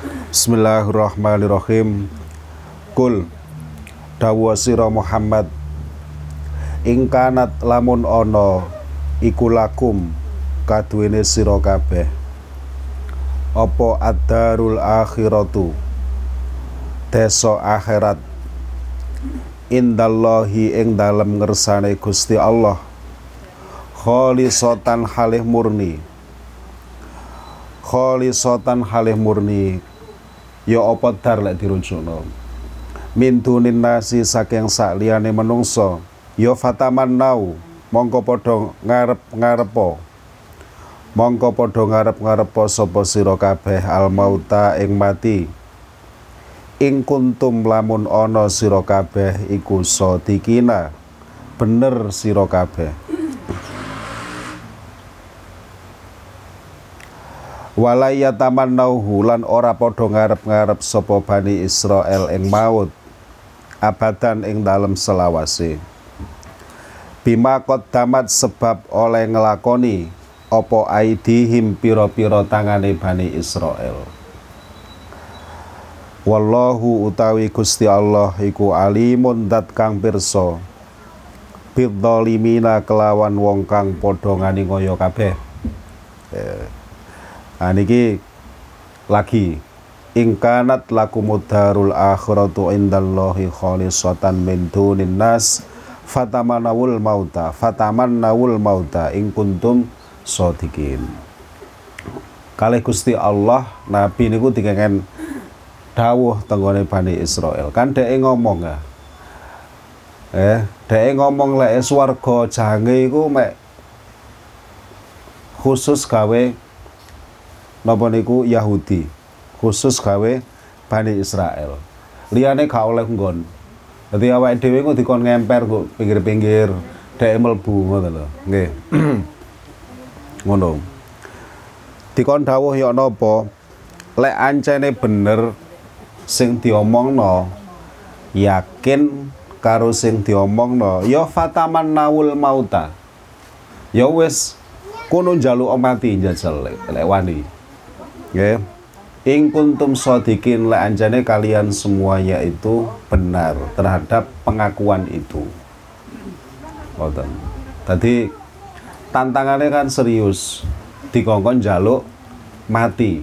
Bismillahirrahmanirrahim. Kul dawuh sira Muhammad ingkanat lamun ana iku lakum kaduwene sira kabeh. Apa ad-darul akhiratu? Desa akhirat. Indallahi ing dalem ngersane Gusti Allah. Khalisatan halih murni. Khalisatan halih murni ya apa dar lek dirujukno min dunin nasi saking sakliyane menungso ya fataman nau. Mongko padha ngarep-ngarepo mongko padha ngarep-ngarepo sapa sira kabeh al mauta ing mati. Ing kuntum lamun ana sira kabeh iku sadikina bener sira kabeh walaya taman nauhu lan ora padha ngarep-ngarep sapa bani Israel ing maut abadan ing dalem selawase. Bima damat sebab oleh ngelakoni opo aidihim piro-piro tangane Bani Israel. Wallahu utawi Gusti Allah iku alimun dat kang pirsa. Bidzalimina kelawan wong kang padha ngani ngoyo kabeh. Eh, nah niki lagi. Ingkanat lakumudarul akhiratu indallahi khalisatan min dunin nas fatamanawul mauta fatamannawul mauta ing kuntum sodikin kali Gusti Allah Nabi niku dikengen dawuh tenggone Bani Israel. Kan dhek ngomong ya. Eh dhek ngomong lek swarga jange iku mek khusus gawe napa niku Yahudi khusus gawe Bani Israel liyane gak oleh nggon Dadi awake dhewe kok dikon ngemper kok pinggir-pinggir dhek mlebu ngono lho. Nggih. Ngono. Dikon dawuh ya napa? Lek ancene bener sing diomongno yakin karo sing diomongno ya fataman nawul mauta. Ya wis kono njaluk mati njajal lek wani. Nggih. Ing kuntum sodikin la anjane kalian semuanya itu benar terhadap pengakuan itu. Ngoten. Tadi tantangannya kan serius. Dikongkon jaluk mati.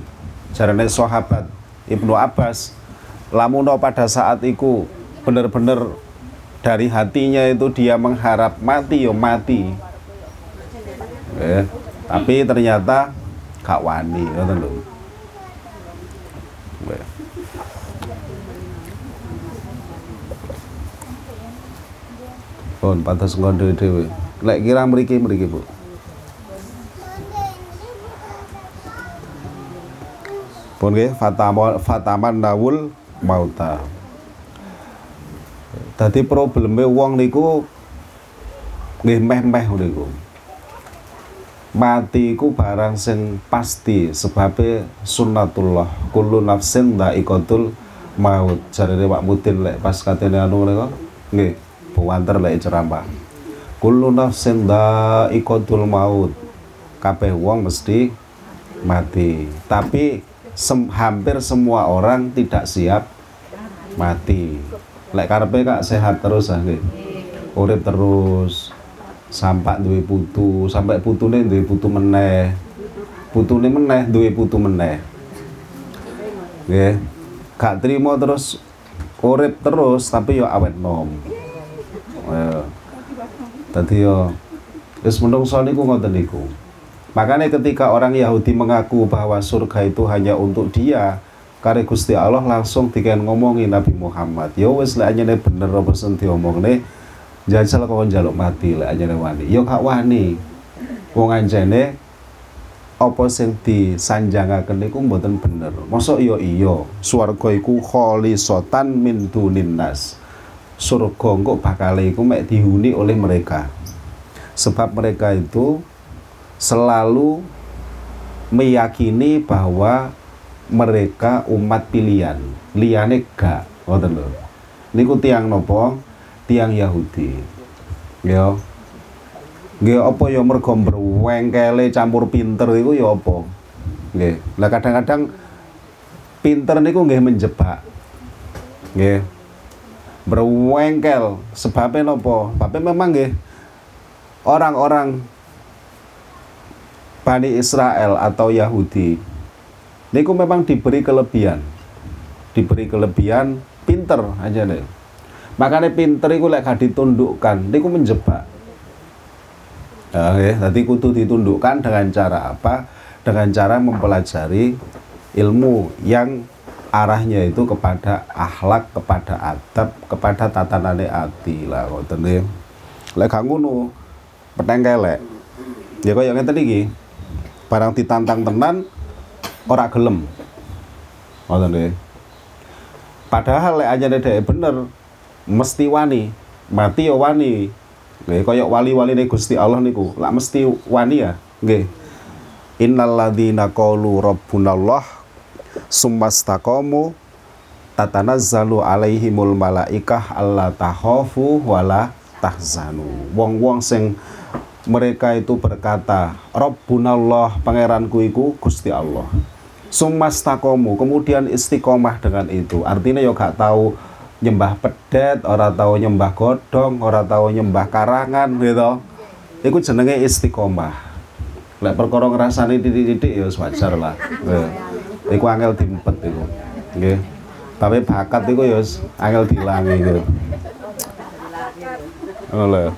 Jarane sahabat Ibnu Abbas lamuno pada saat itu benar-benar dari hatinya itu dia mengharap mati yo mati. Eh, tapi ternyata gak wani ngoten lho. Pun pantas ngono dhewe. Lek kira mriki mriki, Bu. Pun nggih fataman fataman nawul mauta. Dadi probleme wong niku nggih meh-meh niku. Mati iku barang sing pasti sebabe sunnatullah. Kullu nafsin dha'iqatul maut. Jarene Pak Mudin lek pas katene anu niku nggih buwanter lek ceramah. Kullu nafsin dha'iqatul maut. Kabeh wong mesti mati. Tapi sem hampir semua orang tidak siap mati. Lek karepe kak sehat terus ah nggih. Urip terus sampai duwe putu, sampai putune duwe putu meneh. Putune meneh duwe putu meneh. Nggih. Gak trimo terus urip terus tapi yo awet nom. Ya. Dadi yo wis menungso niku ngoten niku. Makanya ketika orang Yahudi mengaku bahwa surga itu hanya untuk dia, kare Gusti Allah langsung diken ngomongi Nabi Muhammad. Yo wis lek anyane bener apa sing diomongne, jajal kok njaluk mati lek anyane wani. Yo gak wani. Wong anjene apa sing disanjangaken niku mboten bener. Mosok yo iya, swarga iku khalisatan min dunin nas. Surga kok bakal iku mek dihuni oleh mereka. Sebab mereka itu selalu meyakini bahwa mereka umat pilihan liyane gak ngoten lho niku tiang nopo tiang Yahudi ya nggih apa ya mergo berwengkele campur pinter iku ya apa nggih lah kadang-kadang pinter niku nggih menjebak. Nggih. Berwengkel sebabnya nopo? Sebabnya memang nggih orang-orang Bani Israel atau Yahudi niku memang diberi kelebihan. Diberi kelebihan pinter aja nih. Makanya pinter itu lek gak ditundukkan, niku menjebak. Ya, nanti kudu ditundukkan dengan cara apa? Dengan cara mempelajari ilmu yang arahnya itu kepada akhlak, kepada adab, kepada tatanane ati lah ngoten nggih. Lek gak ngono, peteng kelek. Ya kaya ngeten iki. Barang ditantang tenan ora gelem. Ngoten nggih. Padahal lek aja dhek bener mesti wani, mati ya wani. Nggih kaya wali-waline Gusti Allah niku, lak mesti wani ya. Nggih. Innal ladzina qalu rabbunallah summastaqamu tatanazzalu alaihimul malaikah alla takhafu wala tahzanu. Wong-wong sing mereka itu berkata, Rabbunallah, pangeranku iku Gusti Allah. Sumastakomu, kemudian istiqomah dengan itu. Artinya ya gak tahu nyembah pedet, ora tahu nyembah godong, ora tahu nyembah karangan gitu. Iku jenenge istiqomah. Lek perkara ngrasani titik-titik ya wajar lah. Iku angel dimpet iku. Nggih. Tapi bakat iku ya angel dilangi gitu. Ngono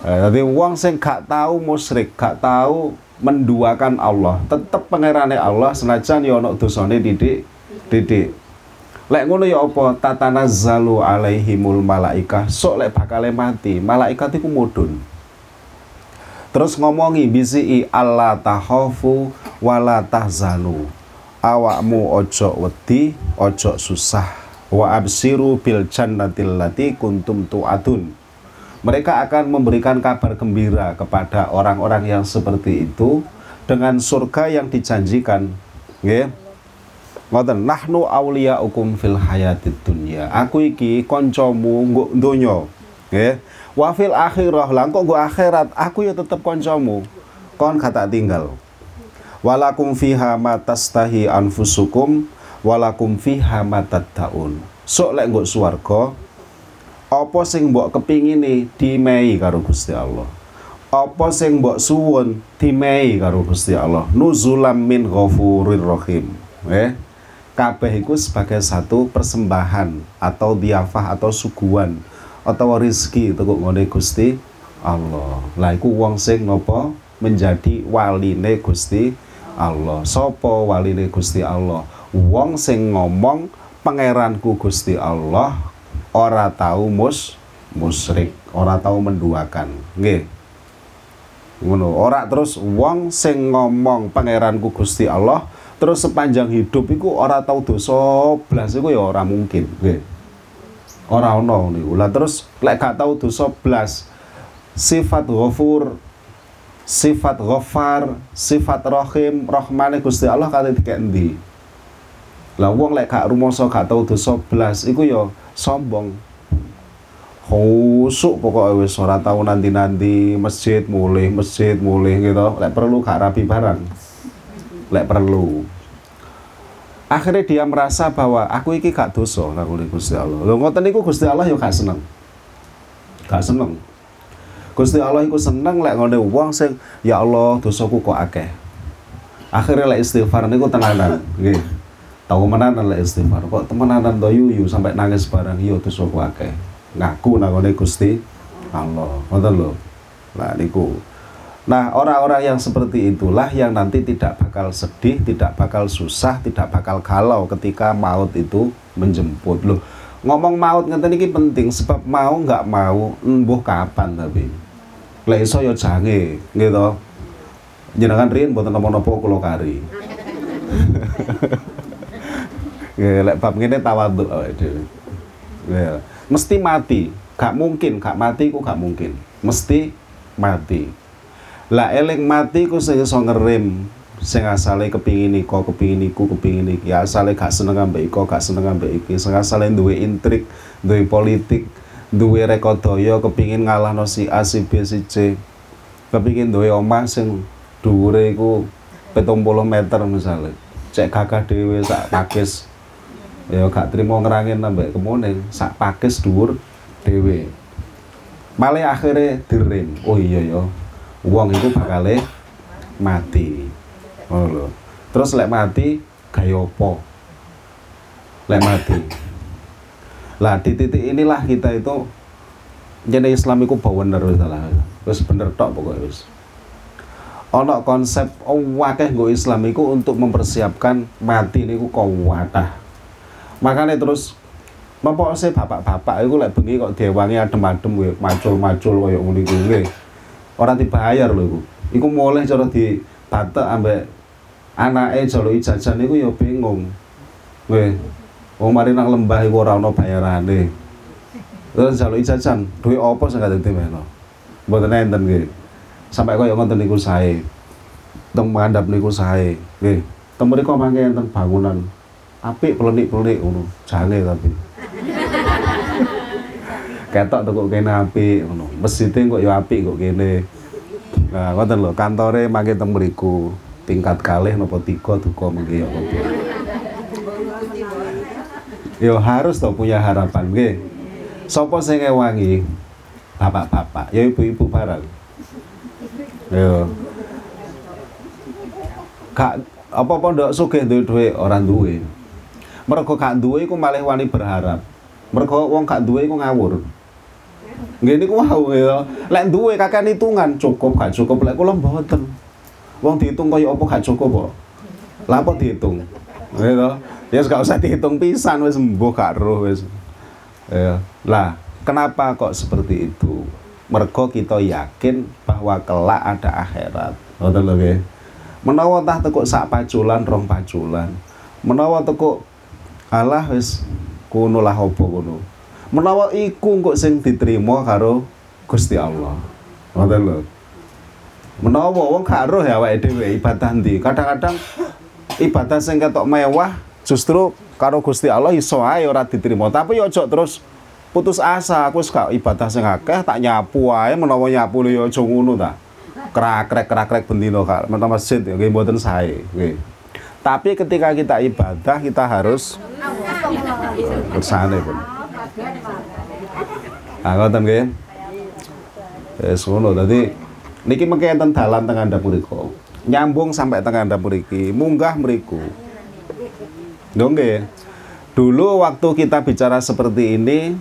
Eh, jadi wong sing gak tahu musyrik, gak tahu menduakan Allah, tetep pangerane Allah senajan ya ana dosane didik didik. Lek ngono ya apa tatanazzalu alaihimul malaikah, sok lek bakal mati, malaikat iku mudun. Terus ngomongi bisi Allah tahofu wala tahzanu. Awakmu ojo wedi, ojo susah. Wa absiru bil jannatil lati kuntum tu'adun mereka akan memberikan kabar gembira kepada orang-orang yang seperti itu dengan surga yang dijanjikan. Nggih. Ngoten, nahnu ukum fil hayatid dunya. Aku iki koncomu nggo donya. Nggih. Wa fil akhirah, lah kok nggo akhirat, aku ya tetep koncomu. Kon kata tinggal. Walakum fiha ma tastahi anfusukum walakum fiha ma taddaun. Sok lek nggo swarga, apa sing mbok kepingini dimei karo Gusti Allah apa sing mbok suwun dimei karo Gusti Allah nuzulam min ghafurir rahim eh kabeh iku sebagai satu persembahan atau diafah atau suguhan atau rizki tekuk ngene Gusti Allah. Lah iku wong sing nopo menjadi waline Gusti Allah. Sapa waline Gusti Allah? Wong sing ngomong pangeranku Gusti Allah ora tahu mus musrik, ora tahu menduakan. Nggih. Ngono, ora terus wong sing ngomong pangeranku Gusti Allah terus sepanjang hidup iku ora tahu dosa blas iku ya ora mungkin, nggih. Ora ono niku. Lah terus lek gak tahu dosa blas sifat ghafur sifat ghafar, sifat rahim, rahmane Gusti Allah kate dikek endi? Lah wong lek gak rumoso gak tau dosa blas iku ya sombong khusuk pokoknya wis ora tau nanti-nanti masjid mulih masjid mulih gitu lek perlu gak rapi barang lek perlu. Akhirnya dia merasa bahwa aku iki gak dosa aku Gusti Allah. Lho ngoten niku Gusti Allah yo gak seneng. Gak seneng. Gusti Allah iku seneng lek ngene wong sing ya Allah dosaku kok akeh. Akhirnya lek istighfar niku tenanan. Nggih. Tahu menanan lah istighfar. Kok temenanan to yuyu sampai nangis barang yo terus aku akeh. Ngaku nangone Gusti Allah. Ngoten lho. Lah niku Nah, orang-orang yang seperti itulah yang nanti tidak bakal sedih, tidak bakal susah, tidak bakal galau ketika maut itu menjemput. Loh, ngomong maut ngeten iki penting sebab mau nggak mau embuh kapan tapi. Lek iso ya jange, gitu. Jenengan riyen mboten napa-napa kula kari. Lek bab ngene tawadhu dhewe. Mesti mati. Gak mungkin, gak mati ku gak mungkin. Mesti mati. Lah eling mati ku sing iso ngerem sing asale kepingin iko, kepingin iku, kepingin iki. Ya asale gak seneng ambek iko, gak seneng ambek iki. Sing asale duwe intrik, duwe politik, duwe rekodaya kepingin ngalahno si A, si B, si C. Kepingin duwe omah sing dhuwure iku 70 meter misalnya cek gagah dhewe sak pakis. Ya gak trimo ngerangin nambah kemuning sak pakis dhuwur dhewe. Malah akhirnya direm oh iya ya wong itu bakal mati. Lho. Terus lek mati gaya apa? Lek mati. Lah di titik inilah kita itu jadi Islam itu bener wis bener tok pokoknya wis. Ono konsep wakeh nggo Islam itu untuk mempersiapkan mati niku kuwatah. Makanya terus Bapak saya bapak-bapak itu lek bengi kok diwangi adem-adem gue macul-macul koyo ngono iku nggih. Ora dibayar lho iku. Iku mulai cara di batek ambek anake jalo jajan niku ya bingung. Nggih. Wong mari nang lembah iku ora ono bayarane. Terus jalo jajan, duwe apa sing gak dimeno. Mboten enten nggih. Sampai koyo ngoten niku sae. Teng mandap niku sae. Nggih. Teng mriku mangke enten bangunan apik pelenik-pelenik ngono. Jane tapi ketok tuh kok kene apik ngono. Mesjide kok ya apik kok kene. Nah, ngoten lho, kantore teng mriku tingkat kalih napa tiga duka mengki ya Yo harus to punya harapan nggih. Sapa sing ngewangi? Bapak-bapak, ya ibu-ibu barang. Yo. Kak apa-apa ndak sugih duwe dhuwit ora duwe. Mergo gak duwe iku malah wani berharap. Mergo wong gak duwe iku ngawur. Nggih niku wau ya. Lek duwe kakean hitungan cukup gak cukup lek kula mboten. Wong dihitung kaya apa gak cukup kok. Lah apa dihitung? Gitu. Ya gak usah dihitung pisan wis mbuh gak roh wis. Ya. Lah, kenapa kok seperti itu? Mergo kita yakin bahwa kelak ada akhirat. Ngoten lho nggih. Menawa tah tekuk sak paculan rong paculan. Menawa tekuk alah wis kuno lah apa kuno menawa iku kok sing diterima karo Gusti Allah. Ngoten lho. Menawa wong gak roh ya awake dhewe ibadah ndi? Kadang-kadang ibadah sing ketok mewah justru karo Gusti Allah iso ae ora diterima. Tapi yo aja terus putus asa aku wis gak ibadah sing akeh tak nyapu ae menawa nyapu yo aja ngono ta. Krakrek krakrek bendino kak menawa masjid ya nggih mboten sae nggih. Tapi ketika kita ibadah kita harus bersane pun Ah ngoten nggih. Wis dadi niki mengke enten dalan teng andhap mriku. Nyambung sampai teng andhap mriki, munggah mriku. Nggih. Dulu waktu kita bicara seperti ini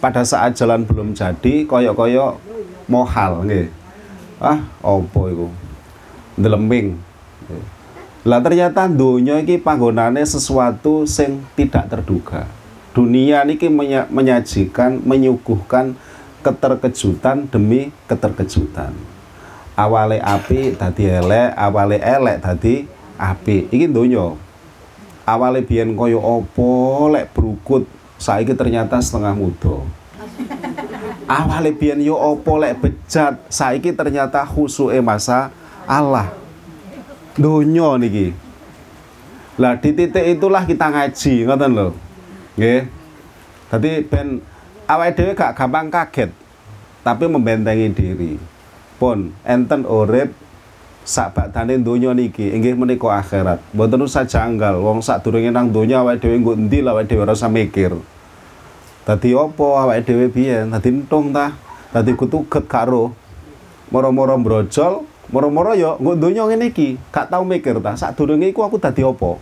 pada saat jalan belum jadi koyok-koyok mohal nggih. Ah, opo iku? Ndelemping. Lah ternyata donya iki panggonane sesuatu sing tidak terduga dunia niki menyajikan menyuguhkan keterkejutan demi keterkejutan. Awale api tadi elek awale elek tadi api. Iki donya. Awale biyen kaya apa lek brukut saiki ternyata setengah muda. Awale biyen yo apa lek bejat saiki ternyata khusuke masa Allah. Donya niki. Lah di titik itulah kita ngaji ngoten lho Nggih. Dadi ben awake dhewe gak gampang kaget, tapi membentengi diri. Pun enten urip sak badane donya niki inggih menika akhirat. Mboten usah janggal wong sadurunge nang donya awake dhewe nggo endi lah awake dhewe ora usah mikir. Dadi apa awake dhewe biyen? Dadi entung ta. Dadi kutuget karo moro-moro brojol, moro-moro yo nggo donya ngene iki, gak tau mikir ta. Sadurunge iku aku dadi apa?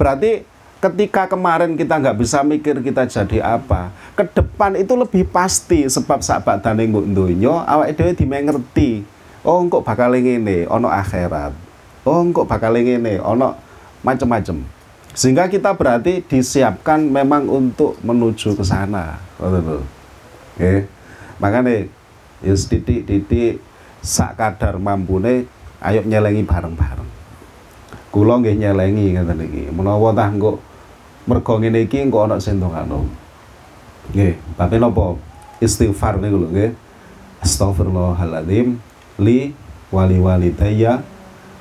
Berarti ketika kemarin kita nggak bisa mikir kita jadi apa ke depan itu lebih pasti sebab sahabat dan nguk dunyo awak dhewe dimengerti oh kok bakal ini ono akhirat oh kok bakal ini ono macam-macam sehingga kita berarti disiapkan memang untuk menuju ke sana. Betul oke makanya ya titik-titik sak kadar mampune ayo nyelengi bareng-bareng kula nggih nyelengi ngeten iki menawa tah engko mergo ngene iki engko ana sing ndongakno nggih tapi napa? Istighfar niku lho nggih. Astagfirullahaladzim li wali walidayya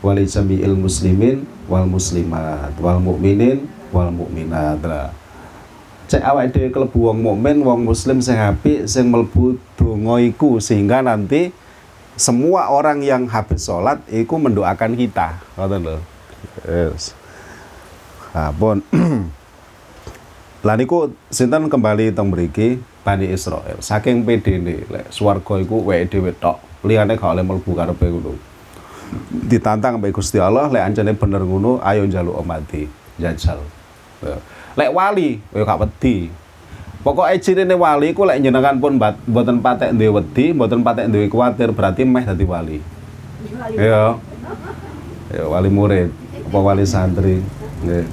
wali jami'il muslimin wal muslimat wal mukminin wal mukminat cek awake dhewe klebu wong mukmin wong muslim sing apik sing mlebu donga iku sehingga nanti semua orang yang habis sholat itu mendoakan kita. Ngoten lho yes pun Lah niku sinten kembali teng mriki Bani Israel. Saking pedene lek swarga iku weke dhewe tok. Liyane gak oleh mlebu karepe ngono. Ditantang mbek Gusti Allah lek ancene bener ngono ayo njaluk mati, jajal. Ya. Lek wali ya gak wedi. Pokoknya cirine wali ku lek jenengan pun mboten patek duwe wedi, mboten patek duwe kuwatir berarti meh dadi wali. Ya. Ya wali murid, apa wali santri. Nggih.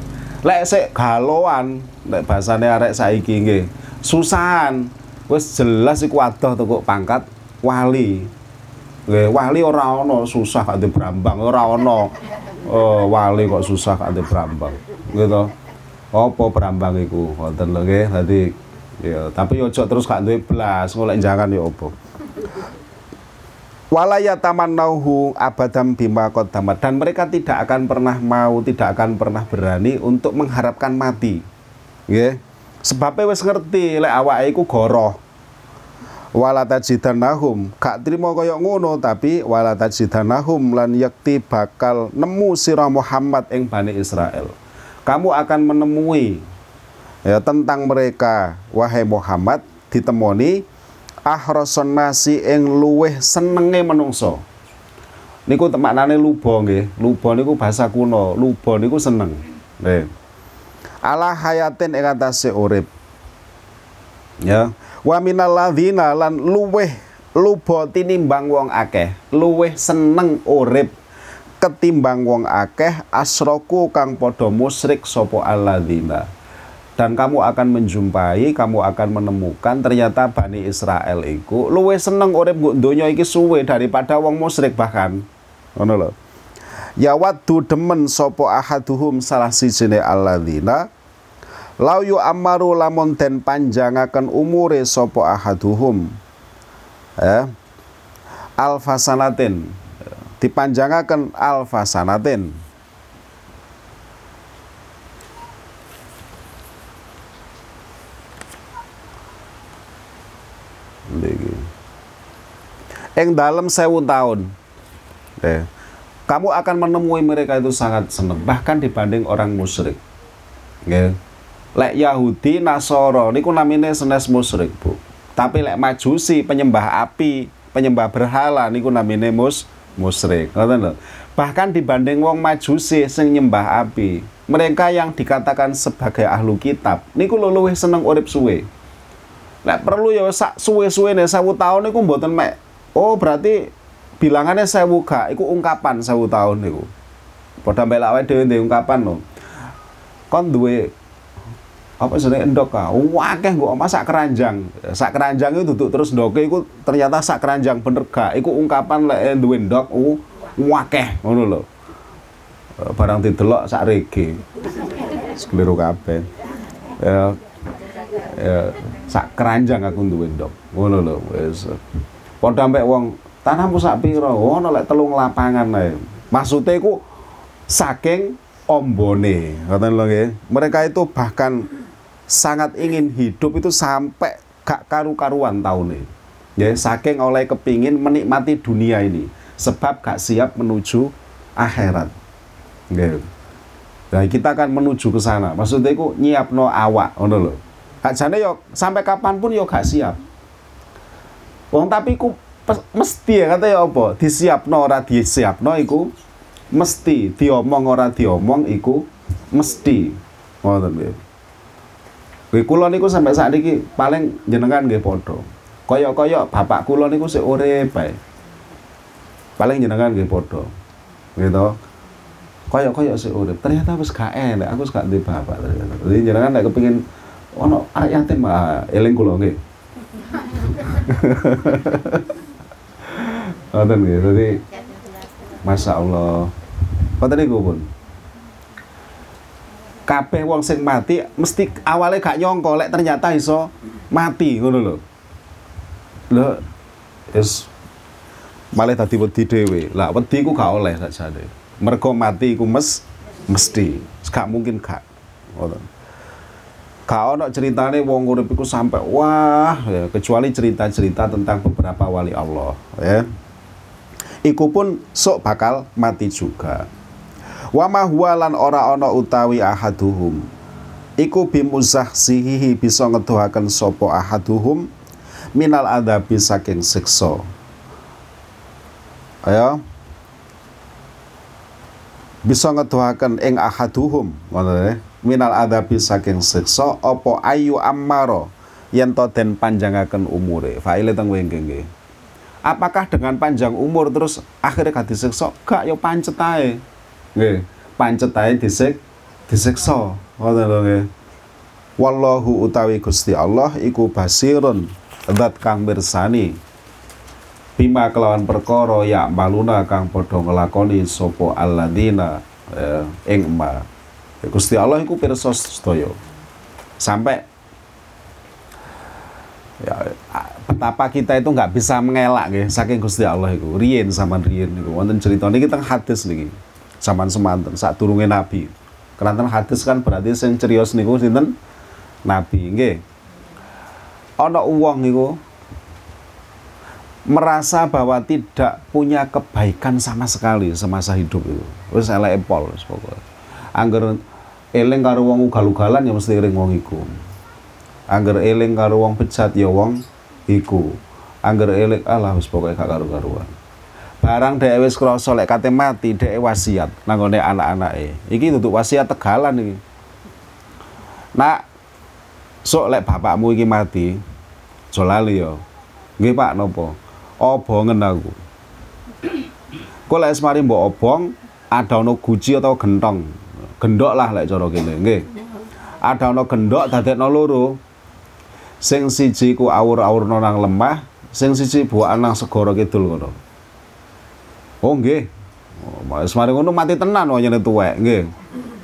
Lek sik galoan, lek bahasane arek saiki nggih, susahan. Wis jelas iku adoh teko pangkat wali. Nggih, wali ora ana susah kate brambang, ora ana. Oh, wali kok susah kate brambang. Gitu. Apa brambang iku? Wonten lho nggih. Dadi ya, tapi ojo terus gak duwe blas, golek jangan ya apa walaya nauhu abadam bima kodamat dan mereka tidak akan pernah mau tidak akan pernah berani untuk mengharapkan mati. Ya sebabnya wes ngerti lek awak iku goroh. Wala tajidanahum. Gak trimo kaya ngono tapi wala tajidanahum lan yakti bakal nemu sirah Muhammad ing Bani Israel. Kamu akan menemui ya tentang mereka wahai Muhammad ditemoni ahrason nasi ing luweh senenge menungso. Niku maknane luba nggih. Luba niku bahasa kuno. Luba niku seneng. Nggih. Ala hayatin ing atase urip. Ya. Wa minal lan luweh luba tinimbang wong akeh. Luweh seneng urip ketimbang wong akeh asroku kang padha musyrik sapa alladzina dan kamu akan menjumpai, kamu akan menemukan ternyata Bani Israel itu luwe seneng urip nggo donya iki suwe daripada wong musyrik bahkan. Ngono lho. Ya waddu demen sapa ahaduhum salah sijine alladzina lau yu amaru lamun den panjangaken umure sapa ahaduhum. Ya. Alfasanatin dipanjangaken alfasanatin Eng dalam sewu tahun. Eh, kamu akan menemui mereka itu sangat senang bahkan dibanding orang musyrik. Nggih. Lek Yahudi, Nasoro niku namine senes musyrik, Bu. Tapi lek Majusi penyembah api, penyembah berhala niku namine mus musyrik. Lho. Bahkan dibanding wong Majusi sing nyembah api, mereka yang dikatakan sebagai ahlu kitab niku luwih seneng urip suwe. Lek perlu ya sak suwe-suwene 1000 tahun niku mboten mek Oh berarti bilangannya saya buka, itu ungkapan sewu tahun itu. Pada mbelak wae dhewe ungkapan lho. Kon duwe apa sih endok ka? Wakeh gua masak keranjang. Sak keranjang itu duduk terus ndoke iku ternyata sak keranjang bener gak. Iku ungkapan lek duwe ndok uh, wakeh ngono lho. Eh, barang didelok sak rege. Sekeliru kabeh. Ya, ya sak keranjang aku duwe ndok. Ngono lho wis. Padha ambek wong tanahmu sak pira? Ono lek telung lapangan ae. Maksude iku saking ombone, ngoten lho nggih. Mereka itu bahkan sangat ingin hidup itu sampai gak karu-karuan tahun ini. Ya, saking oleh kepingin menikmati dunia ini sebab gak siap menuju akhirat. Nggih. Nah, kita akan menuju ke sana. Maksudnya itu nyiapno awak, ngono lho. Gak jane yo sampai kapan pun yo gak siap. Wong tapi ku mesti ya kata ya apa? Disiapno ora disiapno iku mesti diomong ora diomong iku mesti. Ngoten nggih. Kowe kula niku sampai saat ini paling jenengan nggih padha. Kaya-kaya bapak kula niku sik urip bae. Paling jenengan nggih padha. Gitu. Kaya-kaya sik. Ternyata wis gak aku gak duwe bapak ternyata. Jadi jenengan nek kepengin ono anak yatim ah eling kula nggih. Ngoten nggih. Dadi Masya Allah. Ngoten niku pun. Kabeh wong sing mati mesti awalnya gak nyongko lek ternyata iso mati ngono lho. Lho is malah tadi wedi dhewe. Lah wedi ku gak oleh sakjane. Mergo mati ku mes mesti. Gak mungkin gak. Ngoten. Kau nak ceritane wong urip iku sampai wah ya, kecuali cerita-cerita tentang beberapa wali Allah ya. Iku pun sok bakal mati juga. wa ma lan ora ana utawi ahaduhum iku bimuzah sihihi bisa ngedohaken sapa ahaduhum minal adabi saking siksa ayo bisa ngedohaken ing ahaduhum ngono minal adabi saking siksa apa ayu ammaro? Yen to den panjangaken umure. Faile teng wengke apakah dengan panjang umur terus akhirnya gak disiksa? Gak yo pancet ae. Nggih pancet ae disik disiksa. Ngoten lho nggih. Wallahu utawi Gusti Allah iku basirun zat kang mirsani. Bima kelawan perkara ya maluna kang padha nglakoni sapa alladzina eh, ing ma Gusti Allah iku pirsa sedaya. Sampai ya betapa kita itu nggak bisa mengelak ya saking Gusti Allah itu rien sama rien itu wonten cerita ini kita hadis nih zaman semanten saat turunnya Nabi. Karena hadis kan berarti yang cerios niku sinten? Nabi nggih. Ana uang niku merasa bahwa tidak punya kebaikan sama sekali semasa hidup itu. Wis eleke pol wis pokoke. Angger eling karo wong ugal-ugalan ya mesti ring wong iku Angger eling karo wong pecat ya wong iku. Angger eling alah wis pokoke gak karu-karuan. Barang dhek wis krasa lek kate mati dhek wasiat nanggone anak-anake. Iki duduk wasiat tegalan iki. Nak sok lek bapakmu iki mati, aja lali ya. Nggih Pak napa? Obongen aku. Kok lek semari mbok obong ada ono guci atau gentong. Gendok lah lek cara kene, nggih. Ada ono gendok dadekno loro, sing siji ku awur-awurno nang lemah sing siji buakan nang segara kidul ngono. Oh nggih. Oh, wis mari ngono mati tenan wong nyene tuwek nggih.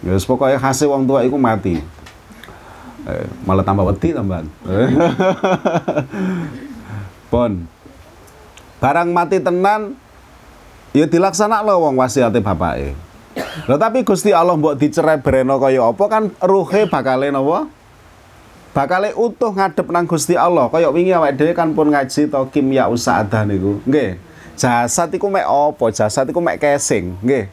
Ya wis pokoke khase wong tuwek iku mati. Eh, malah tambah wedi tambahan pon. Barang mati tenan ya dilaksana lo wong wasiate bapake Lha tapi Gusti Allah mbok dicerai bereno kaya apa? Kan ruhe bakale napa? bakal utuh ngadep nang Gusti Allah. Kaya wingi awake dhewe kan pun ngaji to kimia usahadah niku. Nggih. Jasad iku mek apa? Jasad iku mek casing nggih.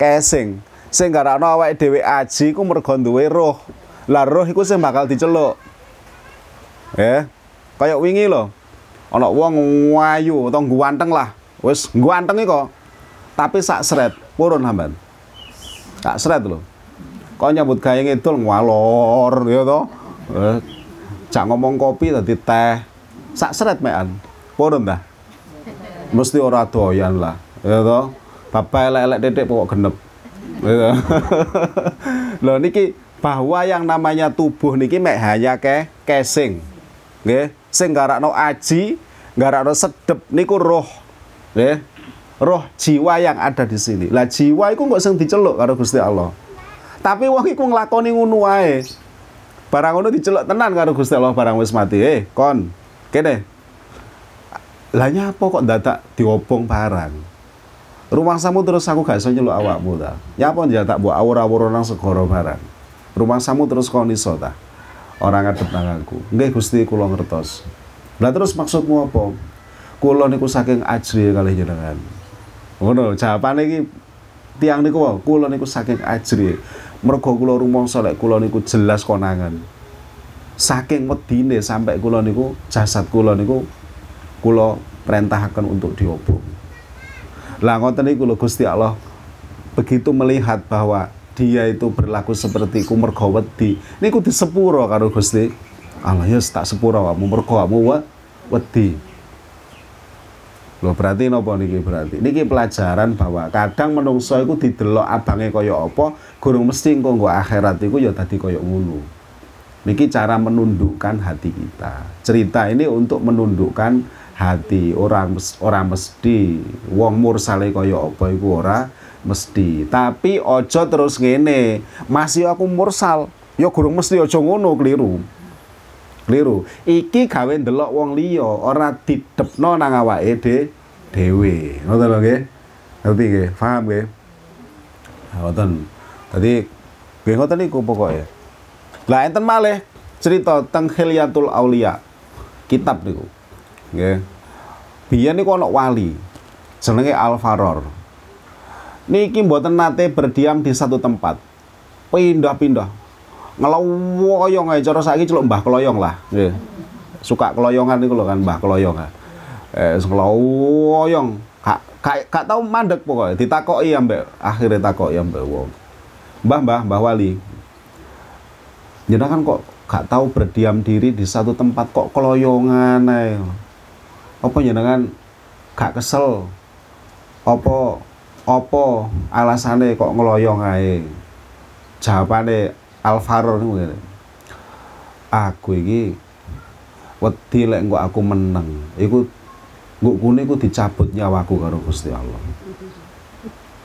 Casing sing garakno awake dhewe aji iku mergo duwe roh. Lah roh iku sing bakal diceluk. Eh kaya wingi lho. Ana wong wayu utawa guanteng lah. Wis guanteng kok. Tapi sak seret purun hamban sak seret lho. Kok nyambut gawe ngidul ngwalor ya to Eh, cak ngomong kopi tadi teh. Sak seret mean purun dah? Mesti ora doyan lah ya toh? Bapak elek-elek dedek pokok genep ya loh niki bahwa yang namanya tubuh niki mek hanya ke casing nggih? Sing garakno aji garakno sedep niku roh nggih roh jiwa yang ada di sini. Lah jiwa iku kok sing diceluk karo Gusti Allah. Tapi wong iku nglakoni ngono barang ngono diceluk tenan karo Gusti Allah barang wis mati. Eh kon kene. Lah nyapa kok dadak diobong barang? Rumah samu terus aku gak iso nyeluk awakmu ta? Nyapa tak mbok awur-awur nang segara barang? Rumah samu terus kon iso orang ngadep nang aku. Nggih Gusti kula ngertos. Lah terus maksudmu apa? Kula niku saking ajri kali jenengan ngono jawabane iki tiang niku wae kula niku saking ajri. Mergo kula rumangsa lek kula niku jelas konangan. Saking medine sampai kula niku jasad kula niku kula perintahkan untuk diobong. Lah ngoten niku lho Gusti Allah begitu melihat bahwa dia itu berlaku seperti ku mergo wedi. Niku disepuro karo Gusti Allah ya tak sepuro kamu mergo kamu wedi Loh berarti nopo niki berarti? Niki pelajaran bahwa kadang menungso iku didelok abange kaya apa, gurung mesti engko nggo akhirat iku ya dadi kaya ngono. Niki cara menundukkan hati kita. Cerita ini untuk menundukkan hati orang orang mesti wong mursale kaya apa iku ora mesti. Tapi ojo terus ngene, masih aku mursal, ya gurung mesti ojo ngono keliru. Keliru. Iki gawe ndelok wong liya, ora didepno nang awake de dhewe. Ngoten lho nggih. Ngerti nggih? Paham nggih? Ngoten. Dadi nggih ngoten niku pokoke. Lah enten malih cerita teng Hilyatul Aulia. Kitab niku. Nggih. Biyen niku ana wali jenenge Al-Faror. niki mboten nate berdiam di satu tempat. Pindah-pindah. Ngeloyong ae cara saiki celuk Mbah Kloyong lah. Nggih. Suka keloyongan niku lho kan Mbah Kloyong. Eh ngeloyong. Kak kak kak tau mandek pokoknya ditakoki ambek akhirnya takoki ambek wong. Mbah Mbah Mbah Wali. Jenengan kok gak tahu berdiam diri di satu tempat kok keloyongan ae. Apa jenengan gak kesel? Apa apa alasane kok ngeloyong ae? Jawabane Alvaro niku ngene. Aku iki wedi lek engko aku meneng, iku engko kune iku dicabut nyawaku karo Gusti Allah.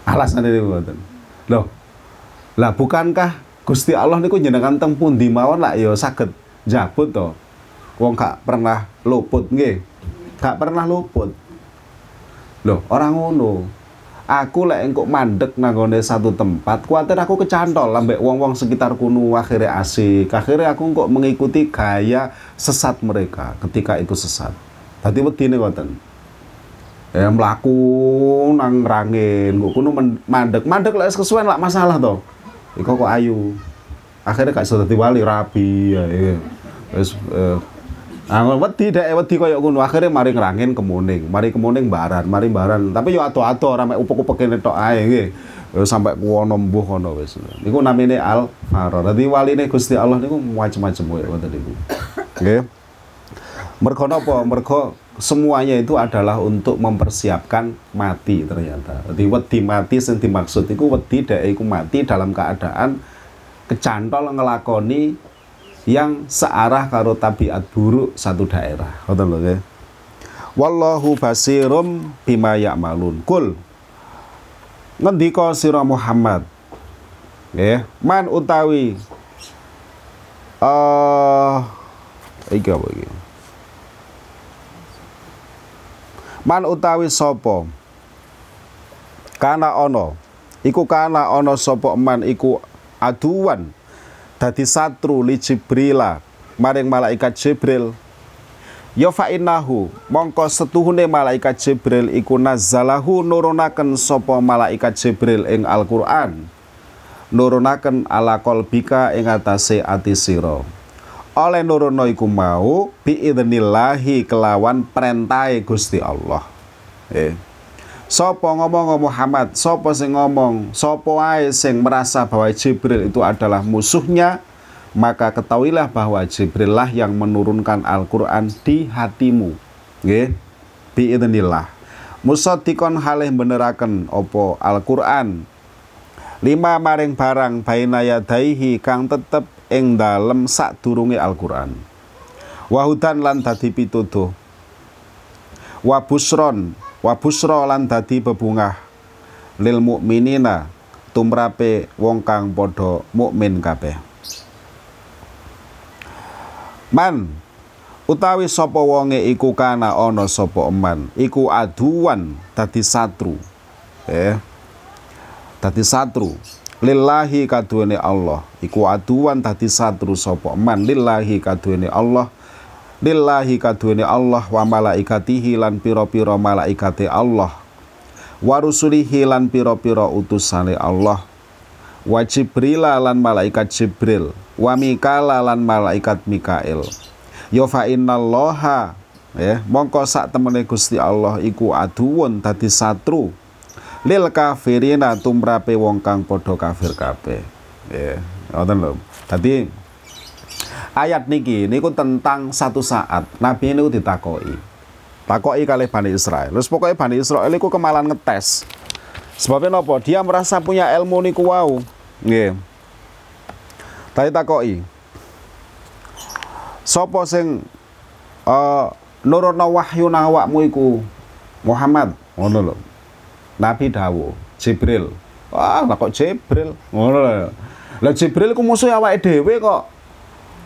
Alasane niku ngoten. Loh. Lah bukankah Gusti Allah niku jenengan teng pundi mawon lak ya saged jabut to. Wong gak pernah luput nggih. Gak pernah luput. Loh, orang ngono. Aku lek engkok mandek nanggone satu tempat, kuatir aku kecantol ambek wong-wong sekitar kuno akhirnya asik. Akhirnya aku kok mengikuti gaya sesat mereka ketika itu sesat. Tadi wedine ngoten. Ya mlaku nang rangin, kok kuno mandek. Mandek lek kesuwen lak masalah to. Iku kok ayu. Akhirnya iso dadi wali rabi ya. ya. Eh, Ah, wedi dek wedi koyo ngono. Akhire mari ngrangin kemuning, mari kemuning baran, mari baran. Tapi yo ado-ado ora mek upek-upek kene tok ae nggih. Sampai kuwono mbuh kono wis. Niku namine Al Faro. Dadi waline Gusti Allah niku macam-macam koyo ngoten niku. Nggih. Mergo napa? Mergo semuanya itu adalah untuk mempersiapkan mati ternyata. Jadi wedi mati sing dimaksud iku wedi dek iku mati dalam keadaan kecantol ngelakoni yang searah karo tabiat buruk satu daerah. Ngoten lho nggih. Wallahu basirum bima ya'malun. Kul. Ngendika sira Muhammad. Nggih, man utawi eh uh, iki apa iki? Man utawi sapa? Kana ana. Iku kana ana sapa man iku aduan dadi satru li Jibrila maring malaikat Jibril. Ya fa innahu mongko setuhune malaikat Jibril iku nazzalahu nurunaken sapa malaikat Jibril ing Al-Qur'an. Nurunaken ala qalbika ing atase ati sira. Oleh nurono iku mau biidnillahi kelawan perintahe Gusti Allah. Eh Sopo ngomong Muhammad, sopo sing ngomong, sopo ae sing merasa bahwa Jibril itu adalah musuhnya, maka ketahuilah bahwa Jibril lah yang menurunkan Al-Qur'an di hatimu. Nggih. Biidznillah. Musaddiqon halih beneraken opo Al-Qur'an. Lima maring barang baina yadaihi kang tetep ing dalem sadurunge Al-Qur'an. Wahudan lan dadi pituduh. Wa busron wa busra lan dadi bebungah lil mukminina tumrape wong kang padha mukmin kabeh. Man utawi sapa wonge iku kana ana sapa eman? Iku aduan dadi satru. Eh dadi satru. Lillahi kaduwene Allah. Iku aduan dadi satru sapa eman? Lillahi kaduwene Allah lillahi kaduwene Allah wa malaikatihi lan pira-pira malaikate Allah. Wa rusulihi lan pira-pira utusane Allah. Wa Jibril lan malaikat Jibril. Wa lan malaikat Mikael ya fa innallaha ya mongko sak temene Gusti Allah iku aduwun dadi satru. Lil kafirina tumrape wong kang padha kafir kabeh. Ya ngoten lho. Dadi ayat niki niku tentang satu saat Nabi ini ditakoi. Takoi kali Bani Israel. Terus pokoknya Bani Israel niku kemalan ngetes. Sebabnya nopo dia merasa punya ilmu niku wow nggih. Tadi takoi. Sopo sing uh, nurono wahyu Muhammad. Ngono lho. Nabi dawu Jibril. Wah kok Jibril? Ngono lho. Lah Jibril ku musuh awake dhewe kok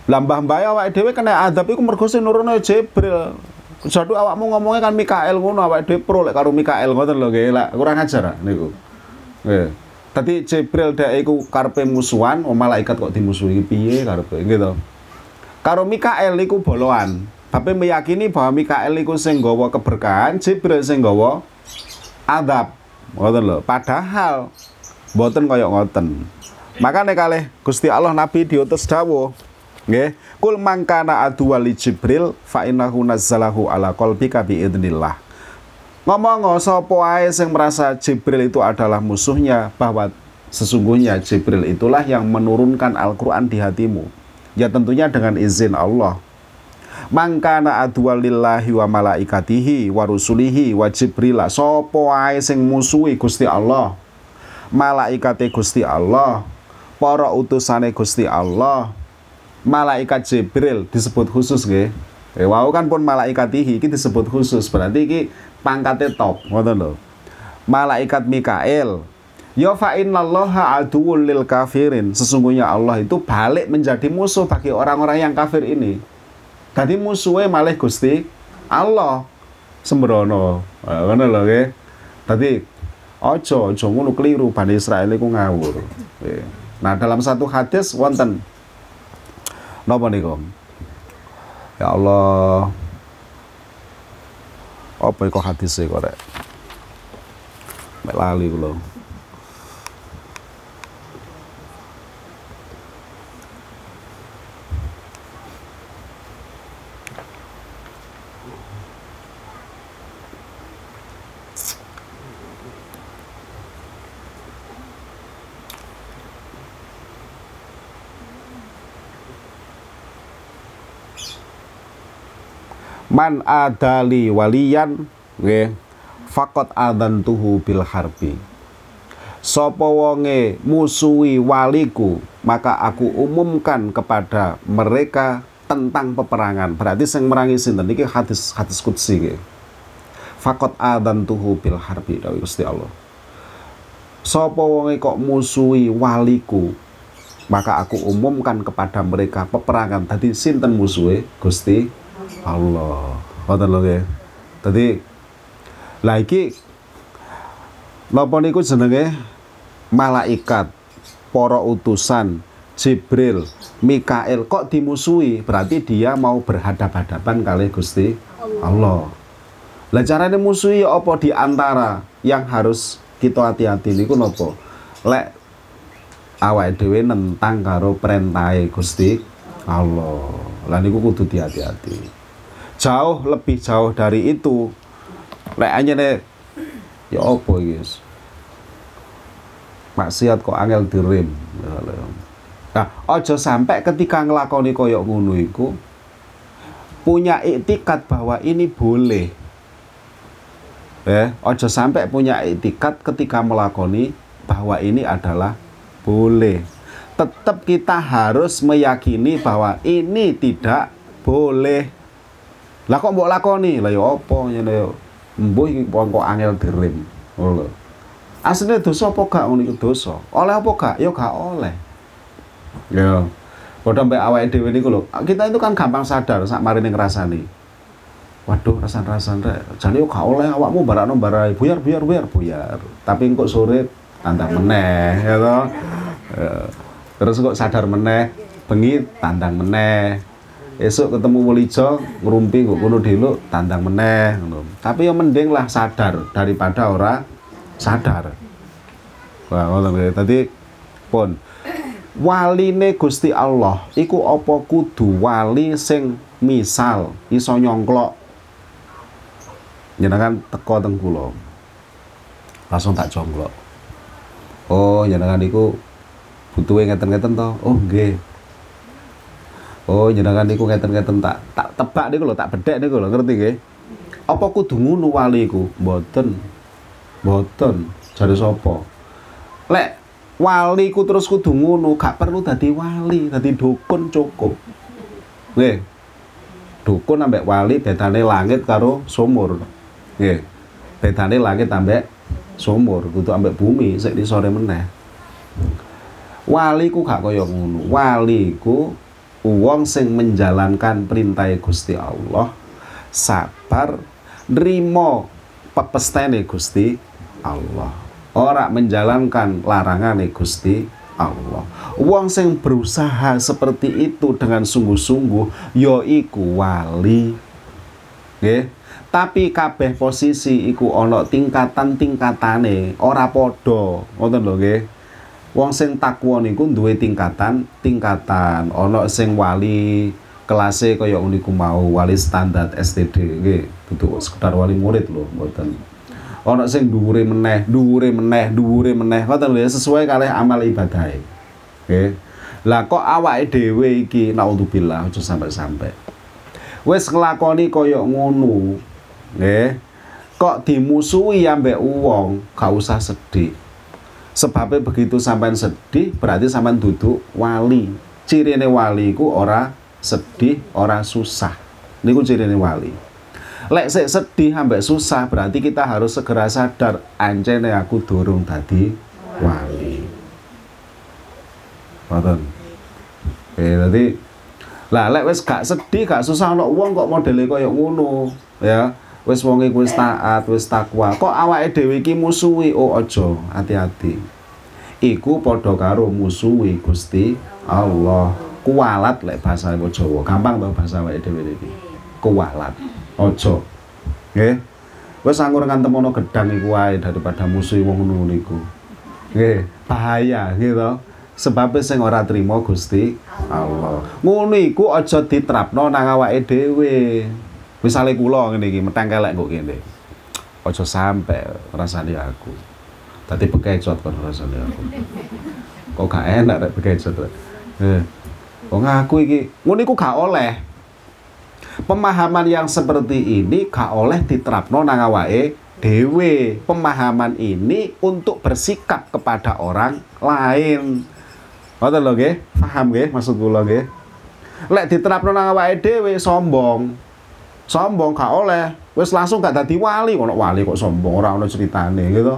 lah mbah-mbah awake dhewe kena adab iku mergo sing nurono Jibril. Jadu awakmu ngomongnya kan Mikael ngono awake dhewe pro lek karo Mikael ngoten lho nggih. Kurang ajar niku. Nggih. Tadi Jibril dek iku karepe musuhan, oh malaikat kok dimusuhi piye karepe gitu. Karo Mikael iku boloan. Tapi meyakini bahwa Mikael iku sing keberkahan, Jibril sing adab. ngoten lho padahal boten kaya ngoten makanya kalih Gusti Allah Nabi diutus dawuh nggih. Kul mangkana adu wali Jibril fa innahu nazzalahu ala qalbika bi idnillah ngomong sapa ae sing merasa Jibril itu adalah musuhnya bahwa sesungguhnya Jibril itulah yang menurunkan Al-Qur'an di hatimu? Ya tentunya dengan izin Allah. Mangkana adwalillahi wa malaikatihi wa rusulihi wa jibril sapa ae sing musuhi Gusti Allah? Malaikate Gusti Allah para utusane Gusti Allah malaikat Jibril disebut khusus nggih eh, wau kan pun malaikatihi iki disebut khusus berarti iki pangkatnya top ngoten lho malaikat Mikael Ya fa innallaha aduwwul lil kafirin. Sesungguhnya Allah itu balik menjadi musuh bagi orang-orang yang kafir ini. Tadi musuhnya malah Gusti Allah sembrono. Ngono lho nggih. Tadi ojo ojo ngono keliru Bani Israel iku ngawur. Nah, dalam satu hadis wonten napa niku? Ya Allah. Apa iku hadise kok rek? Mek lali kula. Man adali waliyan nggih. Fakot tuhu bil harbi. Sapa wonge musuhi waliku maka aku umumkan kepada mereka tentang peperangan. Berarti sing merangi sinten? Iki hadis hadis qudsi nggih. Fakot tuhu bil harbi dawuh Gusti Allah. Sapa wonge kok musuhi waliku maka aku umumkan kepada mereka peperangan. Tadi sinten musuhe Gusti Allah. Ngoten lho nggih. Dadi lah iki napa niku jenenge malaikat, para utusan, Jibril, Mikael kok dimusuhi? Berarti dia mau berhadap-hadapan kali Gusti Allah. Lah carane musuhi apa di antara yang harus kita hati-hati niku napa? Lek awake dhewe nentang karo perintahe Gusti Allah. Lah niku kudu hati-hati jauh lebih jauh dari itu. Lek aja nih ya apa guys maksiat kok angel dirim. Nah ojo sampai ketika ngelakoni koyok ngono punya itikat bahwa ini boleh. Eh ojo sampai punya itikat ketika melakoni bahwa ini adalah boleh. Tetap kita harus meyakini bahwa ini tidak boleh lah kok mbok lakoni? Lah ya apa ngene yo. Mbuh iki kok angel dirim. Ngono. Asline dosa apa gak ngono iku dosa? Oleh apa gak? Ya gak oleh. Ya. Padha mbek awake dhewe niku lho. Kita itu kan gampang sadar sak marine ngrasani. Waduh, rasan-rasan rek. Jane yo gak oleh awakmu barakno barai buyar buyar buyar buyar. Tapi kok sore tandang meneh ya toh. Ya. Terus kok sadar meneh, bengi tandang meneh esok ketemu Wulijo ngerumpi kok kono dulu tandang meneh. Tapi yang mending lah sadar daripada ora sadar. Wah, ngono tadi pun. Waline Gusti Allah iku apa kudu wali sing misal iso nyongklok? Jenengan teko teng kula. Langsung tak jongklok. Oh jenengan iku butuhe ngeten-ngeten to? Oh nggih Oh, jenengan niku ngeten-ngeten tak tak tebak niku lho, tak bedhek niku lho, ngerti nggih? Apa kudu ngono wali iku? Mboten. Mboten. Jare sapa? Lek wali ku terus kudu ngono, gak perlu dadi wali, dadi dukun cukup. Nggih. Dukun ambek wali bedane langit karo sumur. Nggih. Bedane langit ambek sumur, kudu ambek bumi sik sore meneh. Wali ku gak kaya ngono. Wali ku wong sing menjalankan perintah Gusti Allah sabar nrimo pepestene Gusti Allah ora menjalankan larangan Gusti Allah wong sing berusaha seperti itu dengan sungguh-sungguh yo iku wali nggih Tapi kabeh posisi iku ana tingkatan-tingkatane, ora padha. Ngoten lho nggih. Wong sing takwa niku duwe tingkatan, tingkatan. Ana sing wali kelasé kaya uniku mau, wali standar STD nggih. Dudu sekedar wali murid lho, mboten. Ana sing dhuwure meneh, dhuwure meneh, dhuwure meneh. Ngoten lho ya, sesuai kalih amal ibadahe. Nggih. Lah kok awake dhewe iki naudzubillah aja sampai-sampai. Wis nglakoni kaya ngono, nggih. Kok dimusuhi ambek wong, gak usah sedih. Sebabnya begitu sampean sedih, berarti sampean duduk wali. Cirine wali ku ora sedih, ora susah. Niku cirine wali. Lek sik sedih ambek susah, berarti kita harus segera sadar ancene aku durung tadi wali. Ngoten. Oke, tadi lah lek wis gak sedih, gak susah ana wong kok modele koyo ngono, ya wis wonge wis taat, wis takwa. Kok awake dhewe iki musuhi? Oh aja, hati-hati. Iku padha karo musuhi Gusti Allah. Kualat lek bahasa Jawa. Gampang to bahasa awake dhewe iki. Kualat. Aja. Nggih. Wis anggur ngantem ana gedang iku wae daripada musuhi wong ngono niku. Nggih, bahaya gitu. Sebab sing ora trima Gusti Allah. Ngono iku aja diterapno nang awake dhewe. Misale kula ngene iki meteng kelek kok kene. Aja sampe rasane aku. Dadi bekecot kon rasane aku. Kok gak enak rek bekecot. Eh. Kok ngaku iki ngono iku gak oleh. Pemahaman yang seperti ini gak oleh diterapno nang awake dhewe. Pemahaman ini untuk bersikap kepada orang lain. Ngoten lho nggih, paham nggih maksud kula nggih. Lek diterapno nang awake dhewe sombong sombong gak oleh. Wis langsung gak dadi wali. Ono wali kok sombong ora ono ceritane gitu.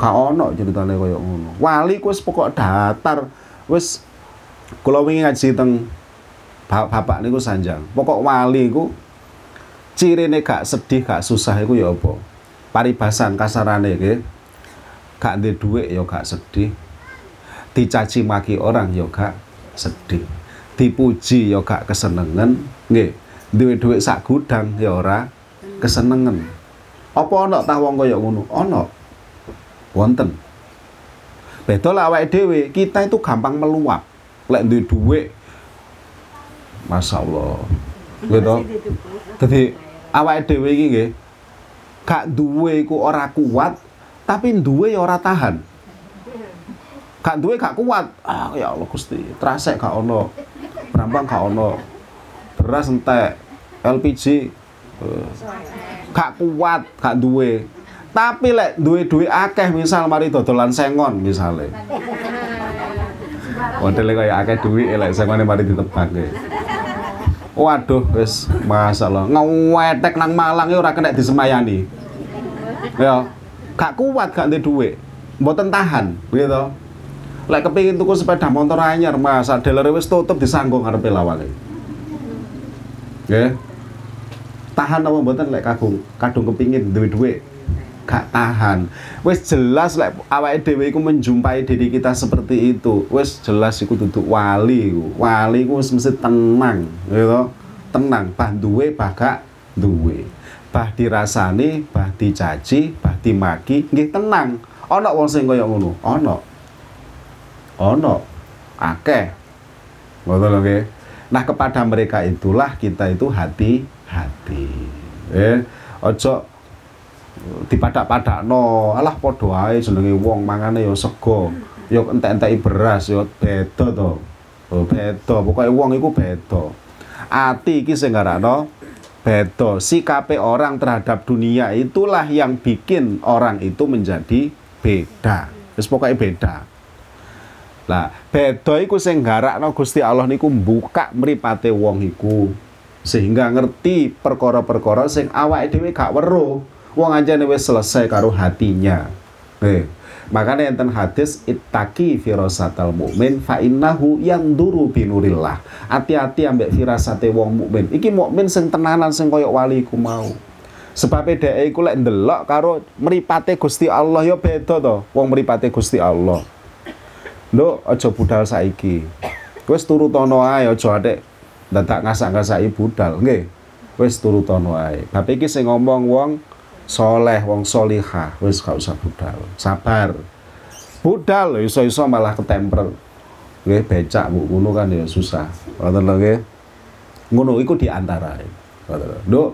Gak ono ceritane kaya ngono. Wali ku wis pokok datar. Wis kula wingi ngaji teng bapak niku sanjang. Pokok wali ku cirine gak sedih gak susah iku ya apa? Paribasan kasarane nggih. Gak ndek dhuwit ya gak sedih. Dicaci maki orang ya gak sedih. Dipuji ya gak kesenengan nggih duwe dhuwit sak gudang ya ora kesenengen. Apa ana tah wong kaya ngono? Ana. Wonten. Beda lah awake dhewe, kita itu gampang meluap. Lek duwe dhuwit Masya Allah. Gitu. Jadi awake dhewe iki nggih gak duwe iku ora kuat, tapi duwe ya ora tahan. Gak duwe gak kuat. Ah ya Allah Gusti, trasek gak ono. Brambang gak ono beras entek LPG uh, gak kuat gak duwe. Tapi lek duwe duwe akeh misal mari dodolan sengon misale. Modele kaya akeh duwe lek sengone mari ditebak waduh wis masalah. Ngewetek nang Malang ora kena disemayani. Ya gak kuat gak duwe duwe. Mboten tahan gitu. Lek kepingin tuku sepeda motor anyar mas dealer wis tutup disanggung ngarepe lawane tahan apa mboten lek kagung kadung kepingin duwe-duwe gak tahan. Wis jelas lek awake dhewe iku menjumpai diri kita seperti itu wis jelas iku duduk wali wali iku mesti tenang gitu tenang. Bah duwe bah gak duwe. Bah dirasani bah dicaci bah dimaki nggih tenang. Ana wong sing kaya ngono? Ana ana akeh. Ngono lho nggih Nah kepada mereka itulah kita itu hati-hati. Eh, ojo dipadak-padak no, alah podo ae wong mangane yo sego, yo entek-enteki beras yo beda to. Oh, beda, pokoknya wong iku beda. Ati iki sing ngarakno beda. Sikape orang terhadap dunia itulah yang bikin orang itu menjadi beda. Wis pokoknya beda. Lah, beda iku sing garakno Gusti Allah niku buka mripate wong iku sehingga ngerti perkara-perkara sing awake dhewe gak weruh. Wong anjane wis selesai karo hatinya. Eh, makanya enten hadis ittaqi firasatal mukmin fa innahu yanduru binurillah. Hati-hati ambek firasate wong mukmin. Iki mukmin sing tenanan sing koyo wali iku mau. Sebab dhek iku lek ndelok karo mripate Gusti Allah ya beda to. Wong mripate Gusti Allah. Nduk aja budal saiki. Wis turu tono ae aja atik dadak ngasak-ngasaki budal, nggih. wis turuton wae bab iki sing ngomong wong soleh wong solihah wis gak usah budal. Sabar. Budal iso-iso malah ketemper nggih becak Bu ngono kan ya susah. Ngoten lho nggih. Ngono iku di antara ngoten lho. Nduk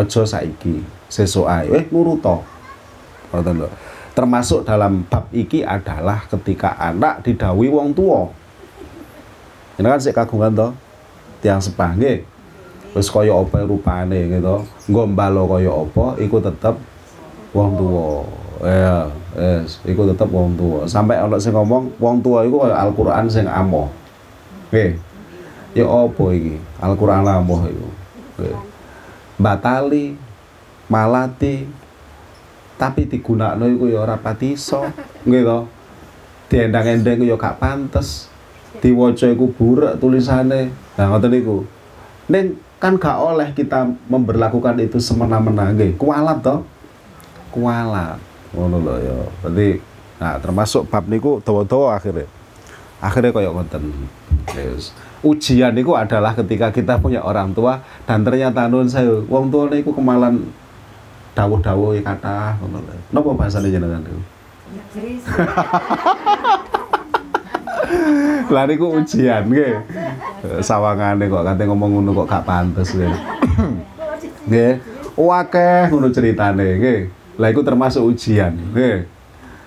aja saiki sesuk ae. Eh nuruto. Ngoten lho termasuk dalam bab iki adalah ketika anak didawi wong tua ini kan sik kagungan to? Tiang sepah wis kaya apa rupane gitu gombalo kaya apa iku tetep wong tua ya yes iku tetep wong tua sampai ana sing ngomong wong tua iku kaya Al-Qur'an sing amoh. Nggih. Ya apa iki? Al-Qur'an amoh iku. Nggih. Batali malati tapi digunakno iku ya ora pati iso to. Diendang-endeng ya gak pantes. Diwaca iku buruk tulisane. Nah ngoten niku. Ning kan gak oleh kita memberlakukan itu semena-mena nggih. Kualat toh kualat. Ngono lho ya. Berarti nah termasuk bab niku dawa-dawa akhirnya. Akhirnya koyo ngoten. Yes. ujian niku adalah ketika kita punya orang tua dan ternyata nun saya wong tua niku kemalan dawuh-dawuh kata ngono lho napa bahasane jenengan niku Lah niku ujian nggih. Sawangane kok kate ngomong ngono kok gak pantes nggih. Nggih. Wakeh ngono ceritane nggih. Lah iku termasuk ujian nggih.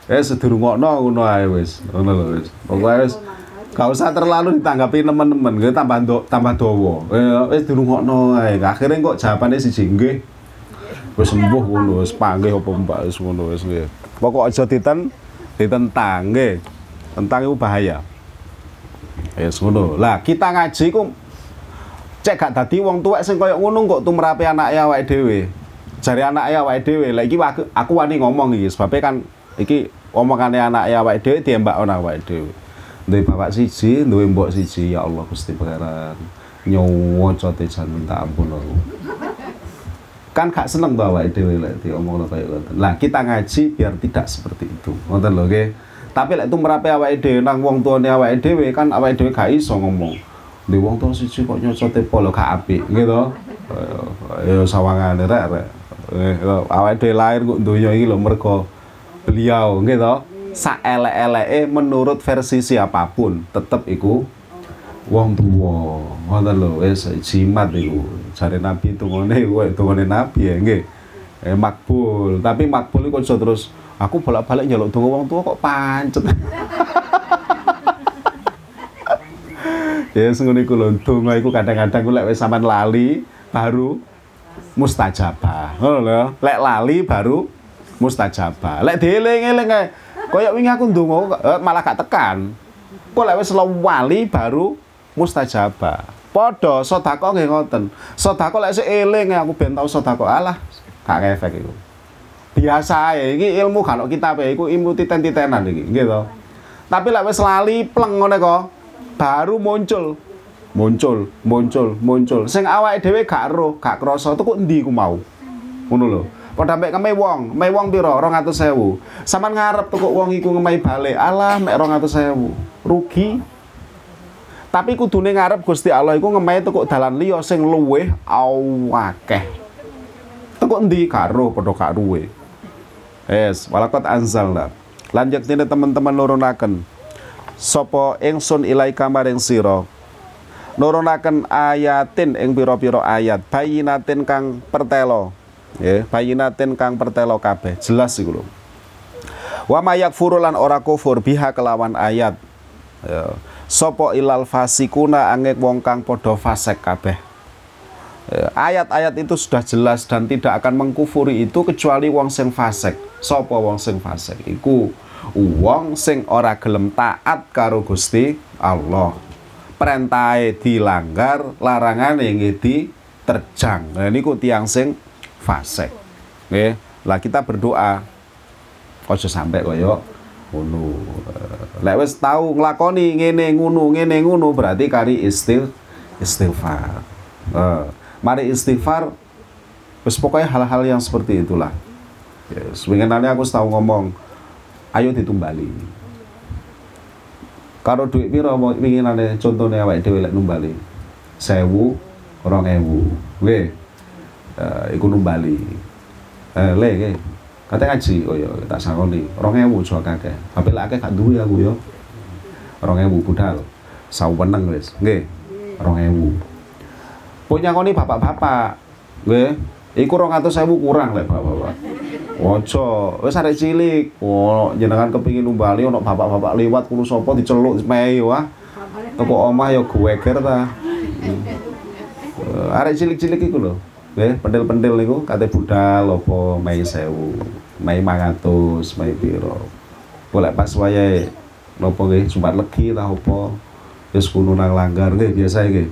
Eh sedurungokno ngono ae wis. Ngono lho wis. Pokoke wis gak usah terlalu ditanggapi teman-teman nggih tambah do, tambah dawa. Eh wis durungokno ae. Akhire kok jawabane siji nggih. Wis sembuh ngono wis panggih apa mbak wis ngono wis nggih. Pokok aja diten ditentang nggih. Tentang itu bahaya. Ya yes, ngono. Lah kita ngaji ku cek gak dadi wong tuwek sing koyo ngono kok tumrape anake awake dhewe. Jare anake awake dhewe. Lah iki aku, aku wani ngomong iki sebab kan iki omongane anake awake dhewe diembak ana awake dhewe. Duwe bapak siji, duwe mbok siji, ya Allah Gusti pangeran. Nyawa jan minta ampun aku. Kan gak seneng to awake dhewe lek diomongno kaya ngoten. Lah kita ngaji biar tidak seperti itu. Ngoten lho nggih. Tapi lek tumrape awake dhewe nang wong tuane awake dhewe kan awake dhewe gak iso ngomong. Di wong tuwa siji kok nyocote polo gak apik, gitu. Ya sawangane rek rek. Eh, awake dhewe lahir kok donya iki lho mergo beliau, gitu. Saelek-eleke menurut versi siapa pun tetep iku wong tuwa. Ngoten lho wis jimat iku. Jare Nabi tungone kowe tungone Nabi ya nggih. Eh makbul, tapi makbul iku terus aku bolak-balik nyeluk donga wong tua kok pancet ya ngono iku lho donga iku kadang-kadang ku lek wis sampean lali baru mustajabah ngono lho lek lali baru mustajabah lek dieling-eling koyo wingi aku ndonga eh, malah gak tekan kok lek wis wali baru mustajabah. Padha sedekah nggih ngoten. Sedekah lek eling aku ben tau sedekah. Alah gak efek iku. Biasa ya iki ilmu kan kita apa iku ilmu titen-titenan iki nggih tapi lek wis lali pleng ngene kok baru muncul. Muncul muncul muncul. Sing awake dhewe gak roh gak krasa tuku endi ku mau? Ngono lho. Padha mek keme wong me wong pira 200.000 sampean ngarep tuku wong iku ngemai balik. Alah mek 200.000 rugi tapi kudune ngarep Gusti Allah iku ngemai tuku dalan liya sing luweh awakeh tuku endi karo padha gak ruwe Yes, walakot anzalna. Lanjut ini teman-teman nurunaken. Sopo ingsun ilai kamaring siro. Nurunaken ayatin ing piro-piro ayat. Bayinatin kang pertelo. Ya, bayinatin kang pertelo kabeh. Jelas iku lho. Wa mayak furulan ora kufur biha kelawan ayat. Ya. Sopo ilal fasikuna angek wong kang podo fasek kabeh. Ya, ayat-ayat itu sudah jelas dan tidak akan mengkufuri itu kecuali wong sing fasek sapa wong sing fasik iku? Wong sing ora gelem taat karo Gusti Allah. Perintahe dilanggar larangane nggih diterjang nah niku tiang sing fasik. Nggih. Lah kita berdoa. Aja sampai kaya ngono lek wis tau nglakoni ngene ngono ngene ngono berarti kari istil istighfar uh, mari istighfar wis pokoknya hal-hal yang seperti itulah Yes, winginane aku tahu ngomong, ayo ditumbali. Karo duit piro winginane contone awake dhewe lek numbali? 1000, 2000. Nggih. uh, iku numbali eh le ke kate ngaji oh ya tak sakoni 2000 aja kakek. Tapi lek akeh gak duwe aku ya 2000 budal. Saweneng wis. Nggih 2000 punya koni bapak-bapak. Nggih iku 200.000 kurang lek bapak-bapak. Ojo, wis arek cilik. Oh, jenengan kepingin numbali ono bapak-bapak lewat kulo sapa diceluk mei wah. Toko omah ya geweger ta. Uh, arek cilik-cilik iku lho. Nggih, pendel-pendel niku kate budal apa mei 1000, mei 500, mei piro. Boleh pas wayahe napa nggih Jumat Legi ta apa. Wis kuno nang langgar nggih biasa iki.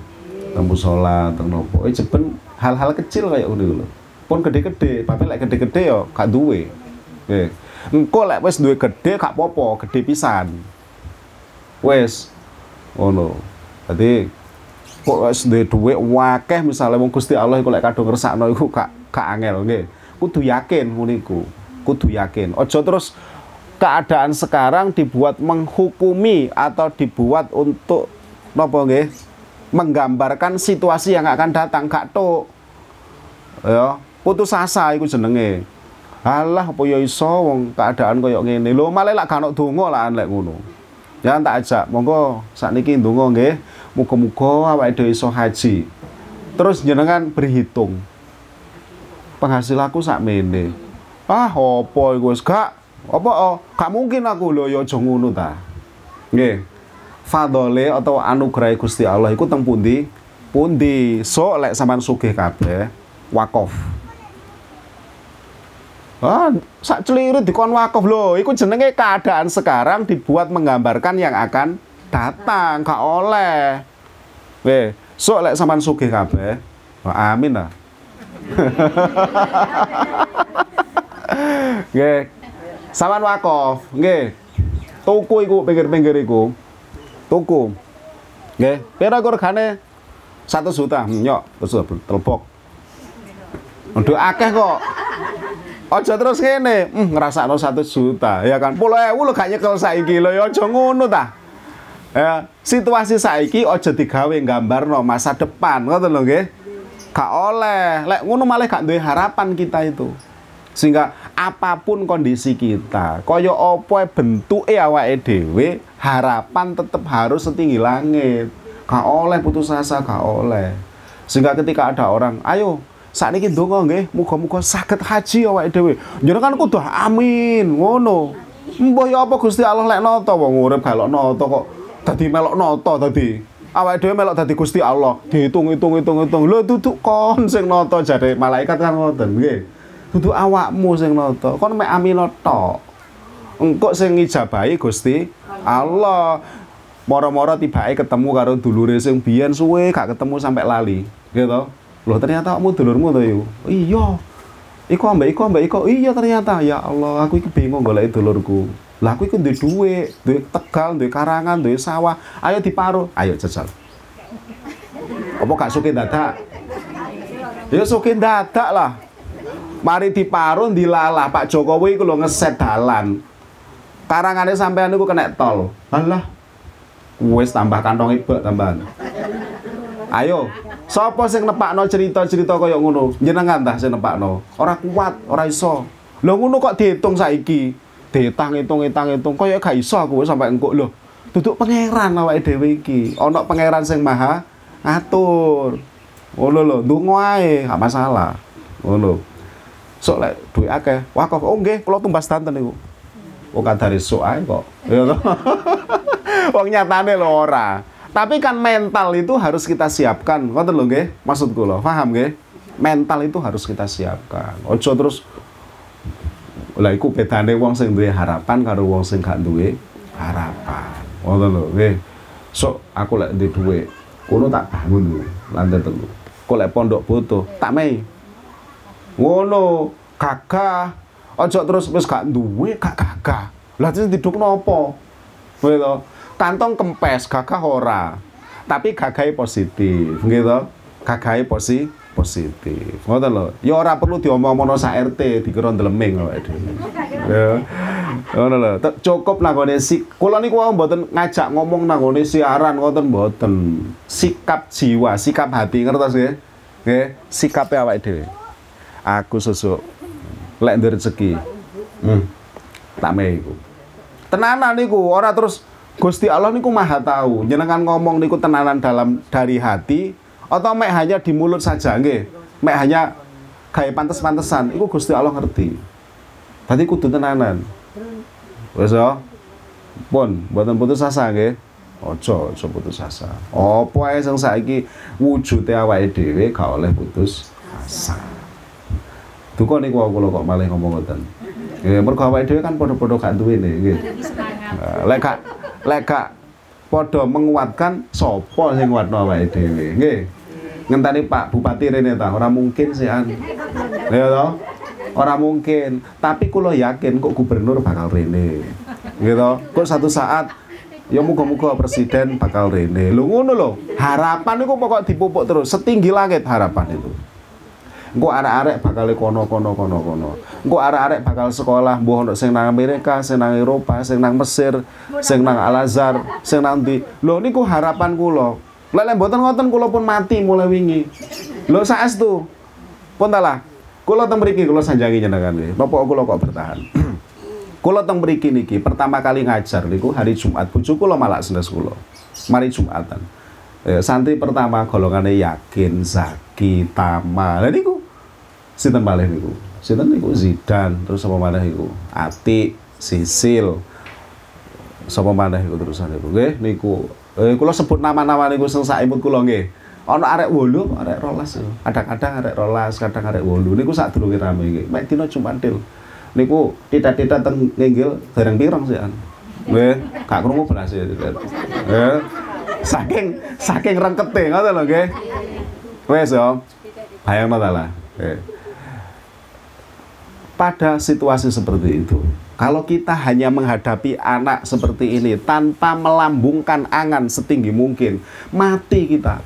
Temu salat teng napa. Eh jeben hal-hal kecil kayak ngono lho pun gede-gede tapi lek gede-gede yo gak duwe nggih engko lek wis duwe gede gak popo gede pisan wis ngono dadi kok wis duwe duwe wakeh misalnya wong Gusti Allah iku lek kadung ngersakno iku gak gak angel nggih. Kudu yakin ngono iku kudu yakin. Ojo terus keadaan sekarang dibuat menghukumi atau dibuat untuk napa nggih menggambarkan situasi yang akan datang gak tok. Ya putus asa iku jenenge. Alah apa ya iso wong keadaan koyo ngene? Lho malah lak gak ono donga lah lek ngono. Ya tak ajak. Monggo sakniki ndonga nggih muga-muga awake dhewe iso haji. Terus jenengan berhitung. Penghasilanku sak mene ah apa iku wis? Gak apa oh, gak mungkin aku. Lho ya aja ngono ta. Nggih. Fadole atau anugerah Gusti Allah iku teng pundi? Pundi. So lek sampean sugih kabeh wakaf Ah, sak celiru dikon wakaf lho, iku jenenge keadaan sekarang dibuat menggambarkan yang akan datang, gak oleh. Weh, sok lek sampean sugih kabeh. Amin lah. Nggih. Sampean wakaf, nggih. Tuku iku pinggir-pinggir iku. Tuku. Nggih, pira regane? 1 juta. Hmm, nyok, terus telpok. Untuk akeh kok. Ojo terus ngene, hmm, ngrasakno 1 juta, ya kan. 10.000 lho gak nyekel saiki lho, ya aja ngono ta. Ya, situasi saiki aja digawe gambarno masa depan, ngoten lho nggih. Gak oleh, lek ngono malah gak duwe harapan kita itu. Sehingga apa pun kondisi kita, kaya apa bentuke awake dhewe, harapan tetap harus setinggi langit. Gak oleh putus asa, gak oleh. Sehingga ketika ada orang, ayo saat ini dongo nggih, muga-muga sakit haji awake dhewe. Jenengan kudu amin, ngono. Mbah ya apa Gusti Allah lek nata wong urip galok nata kok dadi melok nata dadi. Awake dhewe melok dadi Gusti Allah, dihitung-hitung hitung-hitung. Lho duduk kon sing nata jare malaikat kan ngoten nggih. Duduk awakmu sing nata. Kon mek amin tok. Engkok sing ngijabahi Gusti Allah. Moro-moro tibake ketemu karo dulure sing biyen suwe gak ketemu sampai lali, gitu. Loh ternyata kamu dulurmu tuh yuk. Iya. Iku ambek iku ambek iku. Iya ternyata. Ya Allah, aku iki bingung golek dulurku. Lah aku iku duwe duit, duwe Tegal, duwe Karangan, duwe sawah. Ayo diparuh. Ayo jajal. Apa gak suke dadak? Ya suke dadak lah. Mari diparuh dilalah Pak Jokowi iku lho ngeset dalan. Karangane sampean niku kena tol. Alah. Wis tambah kantong ibu tambahan. Ayo, Sapa sing nepakno cerita-cerita kaya ngono? Jenengan tah sing nepakno. Ora kuat, ora iso. Lho ngono kok dihitung saiki. Ditang hitung hitung hitung kaya gak iso aku sampai engko lho. Duduk pangeran awake dhewe iki. Ana pangeran sing maha ngatur. Ngono lho, ndonga ae, gak masalah. Ngono. Sok lek duwe akeh, wakaf oh nggih, kula tumbas danten niku. Oh kadare sok ae kok. Ya toh. Wong nyatane lho ora. Tapi kan mental itu harus kita siapkan. Ngoten lho nggih, maksudku lho. Paham nggih? Mental itu harus kita siapkan. Ojo terus lah iku bedane wong sing duwe harapan karo wong sing gak duwe harapan. Ngoten lho nggih. Sok aku lek duwe duit, kono tak bangun lho, lantai telu. Kok lek pondok butuh, tak mei. Ngono, gagah. Ojo terus wis gak duwe, gak gagah. Lah terus didukno apa? Ngono kantong kempes gagah ora tapi gagahe positif gitu gagahe posi positif. Ngoten lho. Ya ora perlu diomong-omongno sak RT dikira ndleming awake dhewe. Ya. Ngono lho. Cukup nggone si kula niku wau mboten ngajak ngomong nggone siaran ngoten mboten. Sikap jiwa sikap hati ngertos nggih? Nggih sikape awake dhewe? Aku sesuk lek ndek rezeki. Hmm. Tak iku. Tenanan niku ora terus Gusti Allah niku Maha tahu. Jenengan ngomong niku tenanan dalam dari hati atau mek hanya di mulut saja nggih. Mek hanya kayak pantes-pantesan, iku Gusti Allah ngerti. Tadi kudu tenanan. Wes yo. Pun, mboten putus asa nggih. Ojo, ojo putus asa. Apa ae sing saiki wujude awake dhewe gak oleh putus asa. Duka niku kula kok malih ngomong ngoten. Nggih, mergo awake dhewe kan padha-padha gak duwene nggih. Nah, Lek gak lek gak padha menguatkan sapa sing nguatno awake dhewe nggih. Ngenteni Pak Bupati rene ta, ora mungkin sih an. Ya toh? Ora mungkin, tapi kula yakin kok gubernur bakal rene. Gitu. Kok satu saat ya muga-muga presiden bakal rene. Lho ngono lho. Harapan itu pokok dipupuk terus setinggi langit harapan itu. Engko arek-arek bakal kono kono kono kono. Engko arek-arek bakal sekolah mbuh ono sing nang Amerika, sing nang Eropa, sing nang Mesir, sing nang Al Azhar, sing nang ndi. Lho niku harapan kula. Lek mboten ngoten kula pun mati mulai wingi. Lho saestu. Pun talah. Kula teng mriki kula sanjangi jenengan nggih. Napa kula kok bertahan? Kula teng mriki niki pertama kali ngajar niku hari Jumat. Bojo kula malah senes kula. Mari Jumatan. Eh, santri pertama golongane yakin, zaki, tama. Lah niku sinten malih niku? Sinten niku Zidan, terus apa malih niku? Ati, Sisil. Sapa maneh iku terusan niku? Nggih, niku eh kula sebut nama-nama niku sing sak imut kula nggih. Ana arek 8, arek 12. Kadang-kadang arek 12, kadang arek 8. Niku sak durunge rame nggih. Mek dina Jumatil. Niku tita-tita teng nginggil dereng pirang sih. Nggih, gak krungu belas ya. Eh, saking saking rengkete ngoten lho nggih. Wes yo. Bayangno ta lah. Eh. Pada situasi seperti itu, kalau kita hanya menghadapi anak seperti ini tanpa melambungkan angan setinggi mungkin, mati kita.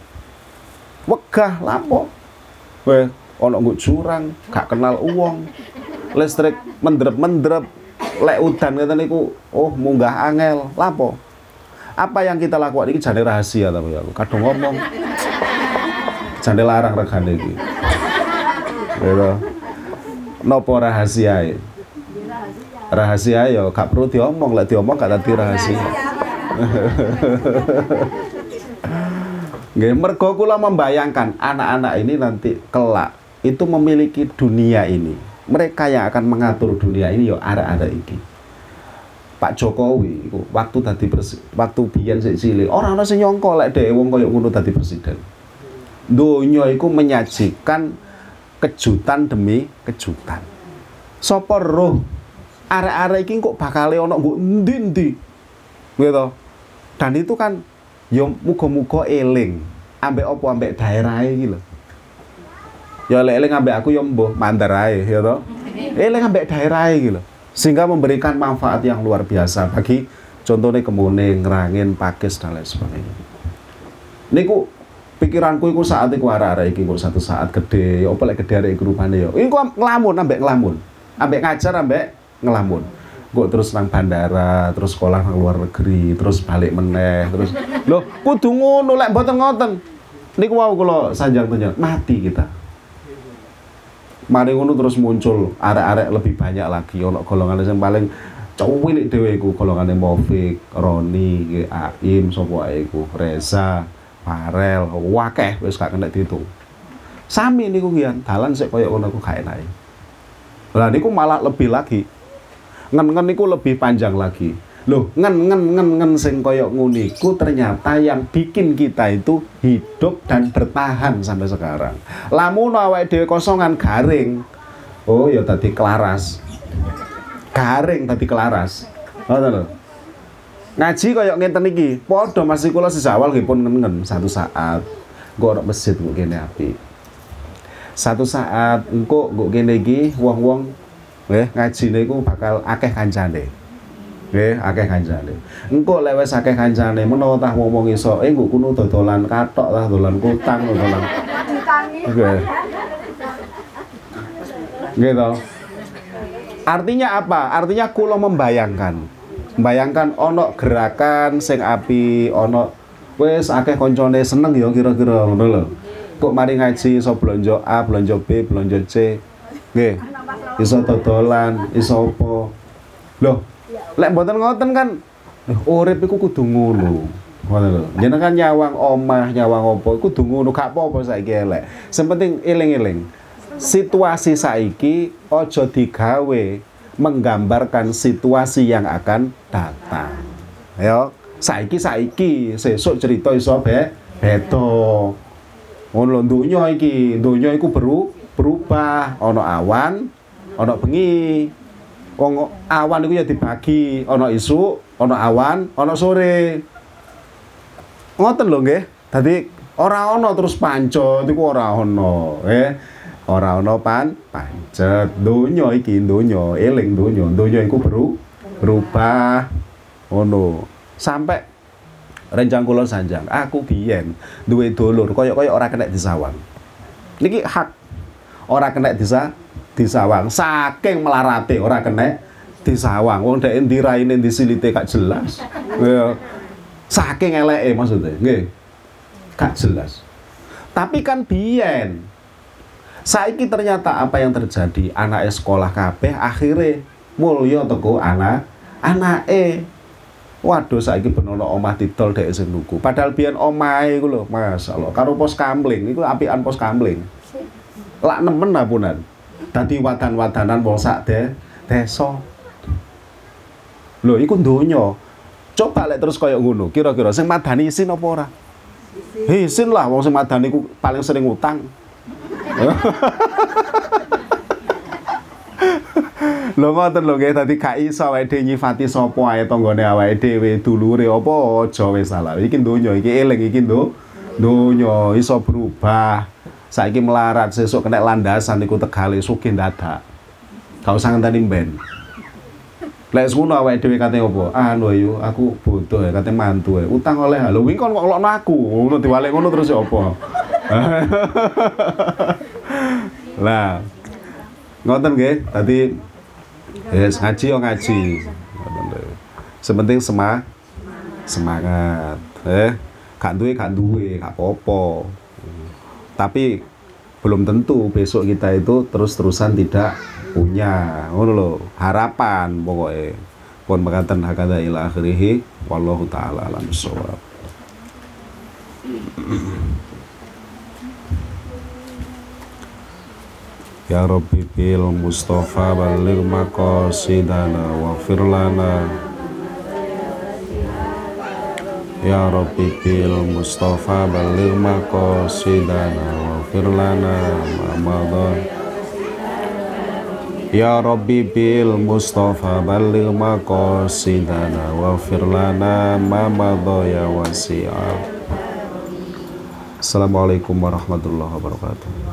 Wegah lapo. Weh, ono nggo curang, gak kenal uang. Listrik mendrep-mendrep, lek udan ngeten niku, oh munggah angel, lapo. Apa yang kita lakukan ini jane rahasia tapi aku kadang ngomong. Jane larang regane iki. Gitu. Nopo rahasia e? rahasia ya gak perlu diomong lek diomong gak tadi rahasia Nggih, mergo kula membayangkan anak-anak ini nanti kelak itu memiliki dunia ini. Mereka yang akan mengatur dunia ini ya arek-arek iki. Pak Jokowi iku waktu tadi waktu biyen sik cilik, ora ana sing nyangka lek dhewe wong kaya ngono dadi presiden. Donya iku menyajikan kejutan demi kejutan. Sopo roh arek-arek iki kok bakal ono nggo endi-endi. Gitu. Dan itu kan ya muga-muga eling ambek opo ambek daerah iki lho. Ya eling ambek aku ya mbuh mandar ae ya. Eling ambek daerah iki lho. Sehingga memberikan manfaat yang luar biasa bagi contohnya kemuning, ngerangin, pakis dan lain sebagainya. Niku pikiranku iku saat iku arek-arek iki kok satu saat gede, ya apa lek gede arek rupane ya. Iku ngelamun ambek ngelamun. Ambek ngajar ambek ngelamun kok terus nang bandara, terus sekolah nang luar negeri, terus balik meneh, terus loh kudu ngono lek mboten ngoten. Niku wau kula sanjang tunjang mati kita. Mari ngono terus muncul arek-arek lebih banyak lagi ono golongan yang paling cuwilik dhewe iku golongane Movik, Roni, Aim, sapa iku, Reza, Farel, wakeh wis gak kena dihitung. Sami niku kian dalan sik koyo ngono ku gak enak. Lah niku malah lebih lagi ngen-ngen niku lebih panjang lagi. Loh, ngen-ngen ngen-ngen sing koyok nguniku ternyata yang bikin kita itu hidup dan bertahan sampai sekarang. Lamun awake dhewe kosongan garing. Oh, ya tadi kelaras. Garing tadi kelaras. Ngoten lho. Ngaji koyok ngenten iki, padha masih kula sejawal nggih pun ngen-ngen satu saat. Engko ora masjid kok kene apik. Satu saat engko kok kene iki wong-wong nggih ngajine iku bakal akeh kancane. Nggih, akeh kancane. Engko lek wis akeh kancane menawa tah ngomong iso, eh nggo kuno dodolan katok tah dolan kutang dolan. Nggih. Nggih to. Artinya apa? Artinya kula membayangkan. Membayangkan ono gerakan sing api, ono wis akeh koncone seneng ya kira-kira ngono lho. Kok mari ngaji iso blonjo A, blonjo B, blonjo C, Nggih. Iso dodolan, iso apa. Loh, lek mboten ngoten kan eh, urip iku kudu ngono. Ngono lho. Jenengan nyawang omah, nyawang apa kudu ngono gak apa-apa saiki elek. Sing penting eling-eling. Situasi saiki ojo digawe menggambarkan situasi yang akan datang. Ayo, saiki saiki, sesuk cerita iso be beda. Ngono lho donya iki, donya iku beru berubah, ana awan, ana bengi. Wong awan iku ya dibagi, ana isuk, ana awan, ana sore. Ngoten lho nggih. Dadi ora ana terus pancet iku ora ana, eh. Ora ana pan pancet. Donya iki donya, eling donya. Donya iku beru berubah. Ngono. Sampai renjang kula sanjang, aku biyen duwe dulur kaya-kaya ora kena disawang. Niki hak ora kena disa disawang. Saking melarate ora kena disawang. Wong dhek ndi raine ndi silite gak jelas. Ya. Saking eleke maksudnya, nggih. Jelas. Tapi kan biyen saiki ternyata apa yang terjadi anak sekolah kabeh akhirnya mulya teko anak anake Waduh saiki benono omah didol dhek sing. Padahal biyen omahe iku lho, masyaallah, karo pos kamling iku apian pos kamling. Lak nemen apunan. Dadi wadan-wadanan wong sak de desa. Lho iku donya. Coba lek terus kaya ngono, kira-kira sing madani isin apa ora? Isin lah wong sing madani iku paling sering utang. Lho ngoten lho nggih dadi gak iso awake dhewe nyifati sapa ae tanggane awake dhewe dulure apa aja wis salah. Iki donya iki eling iki ndo. Donya iso berubah. Saiki melarat sesuk kena landasan iku tegale sugih dadak. Gak usah ngenteni ben. Lek ngono awake dhewe kate apa? Anu ayo aku bodoh ya kate mantu ya. Utang oleh wingi kon kok ngelokno aku. Ngono diwalek ngono terus ya apa? Lah. Ngoten nggih. Tadi Yes, ngaji yo ngaji. Sepenting semah semangat. Eh, gak duwe gak duwe, gak apa-apa. Tapi belum tentu besok kita itu terus-terusan tidak punya. Ngono lho, harapan pokoknya. Pun mengatakan hakada ila akhirih wallahu taala alam Ya Rabbi bil Mustafa baligh maqasidana waghfir lana. Ya Rabbi bil Mustafa baligh maqasidana waghfir lana ma Ya Rabbi bil Mustafa baligh maqasidana waghfir lana ma madha ya wasi'a. Assalamualaikum warahmatullahi wabarakatuh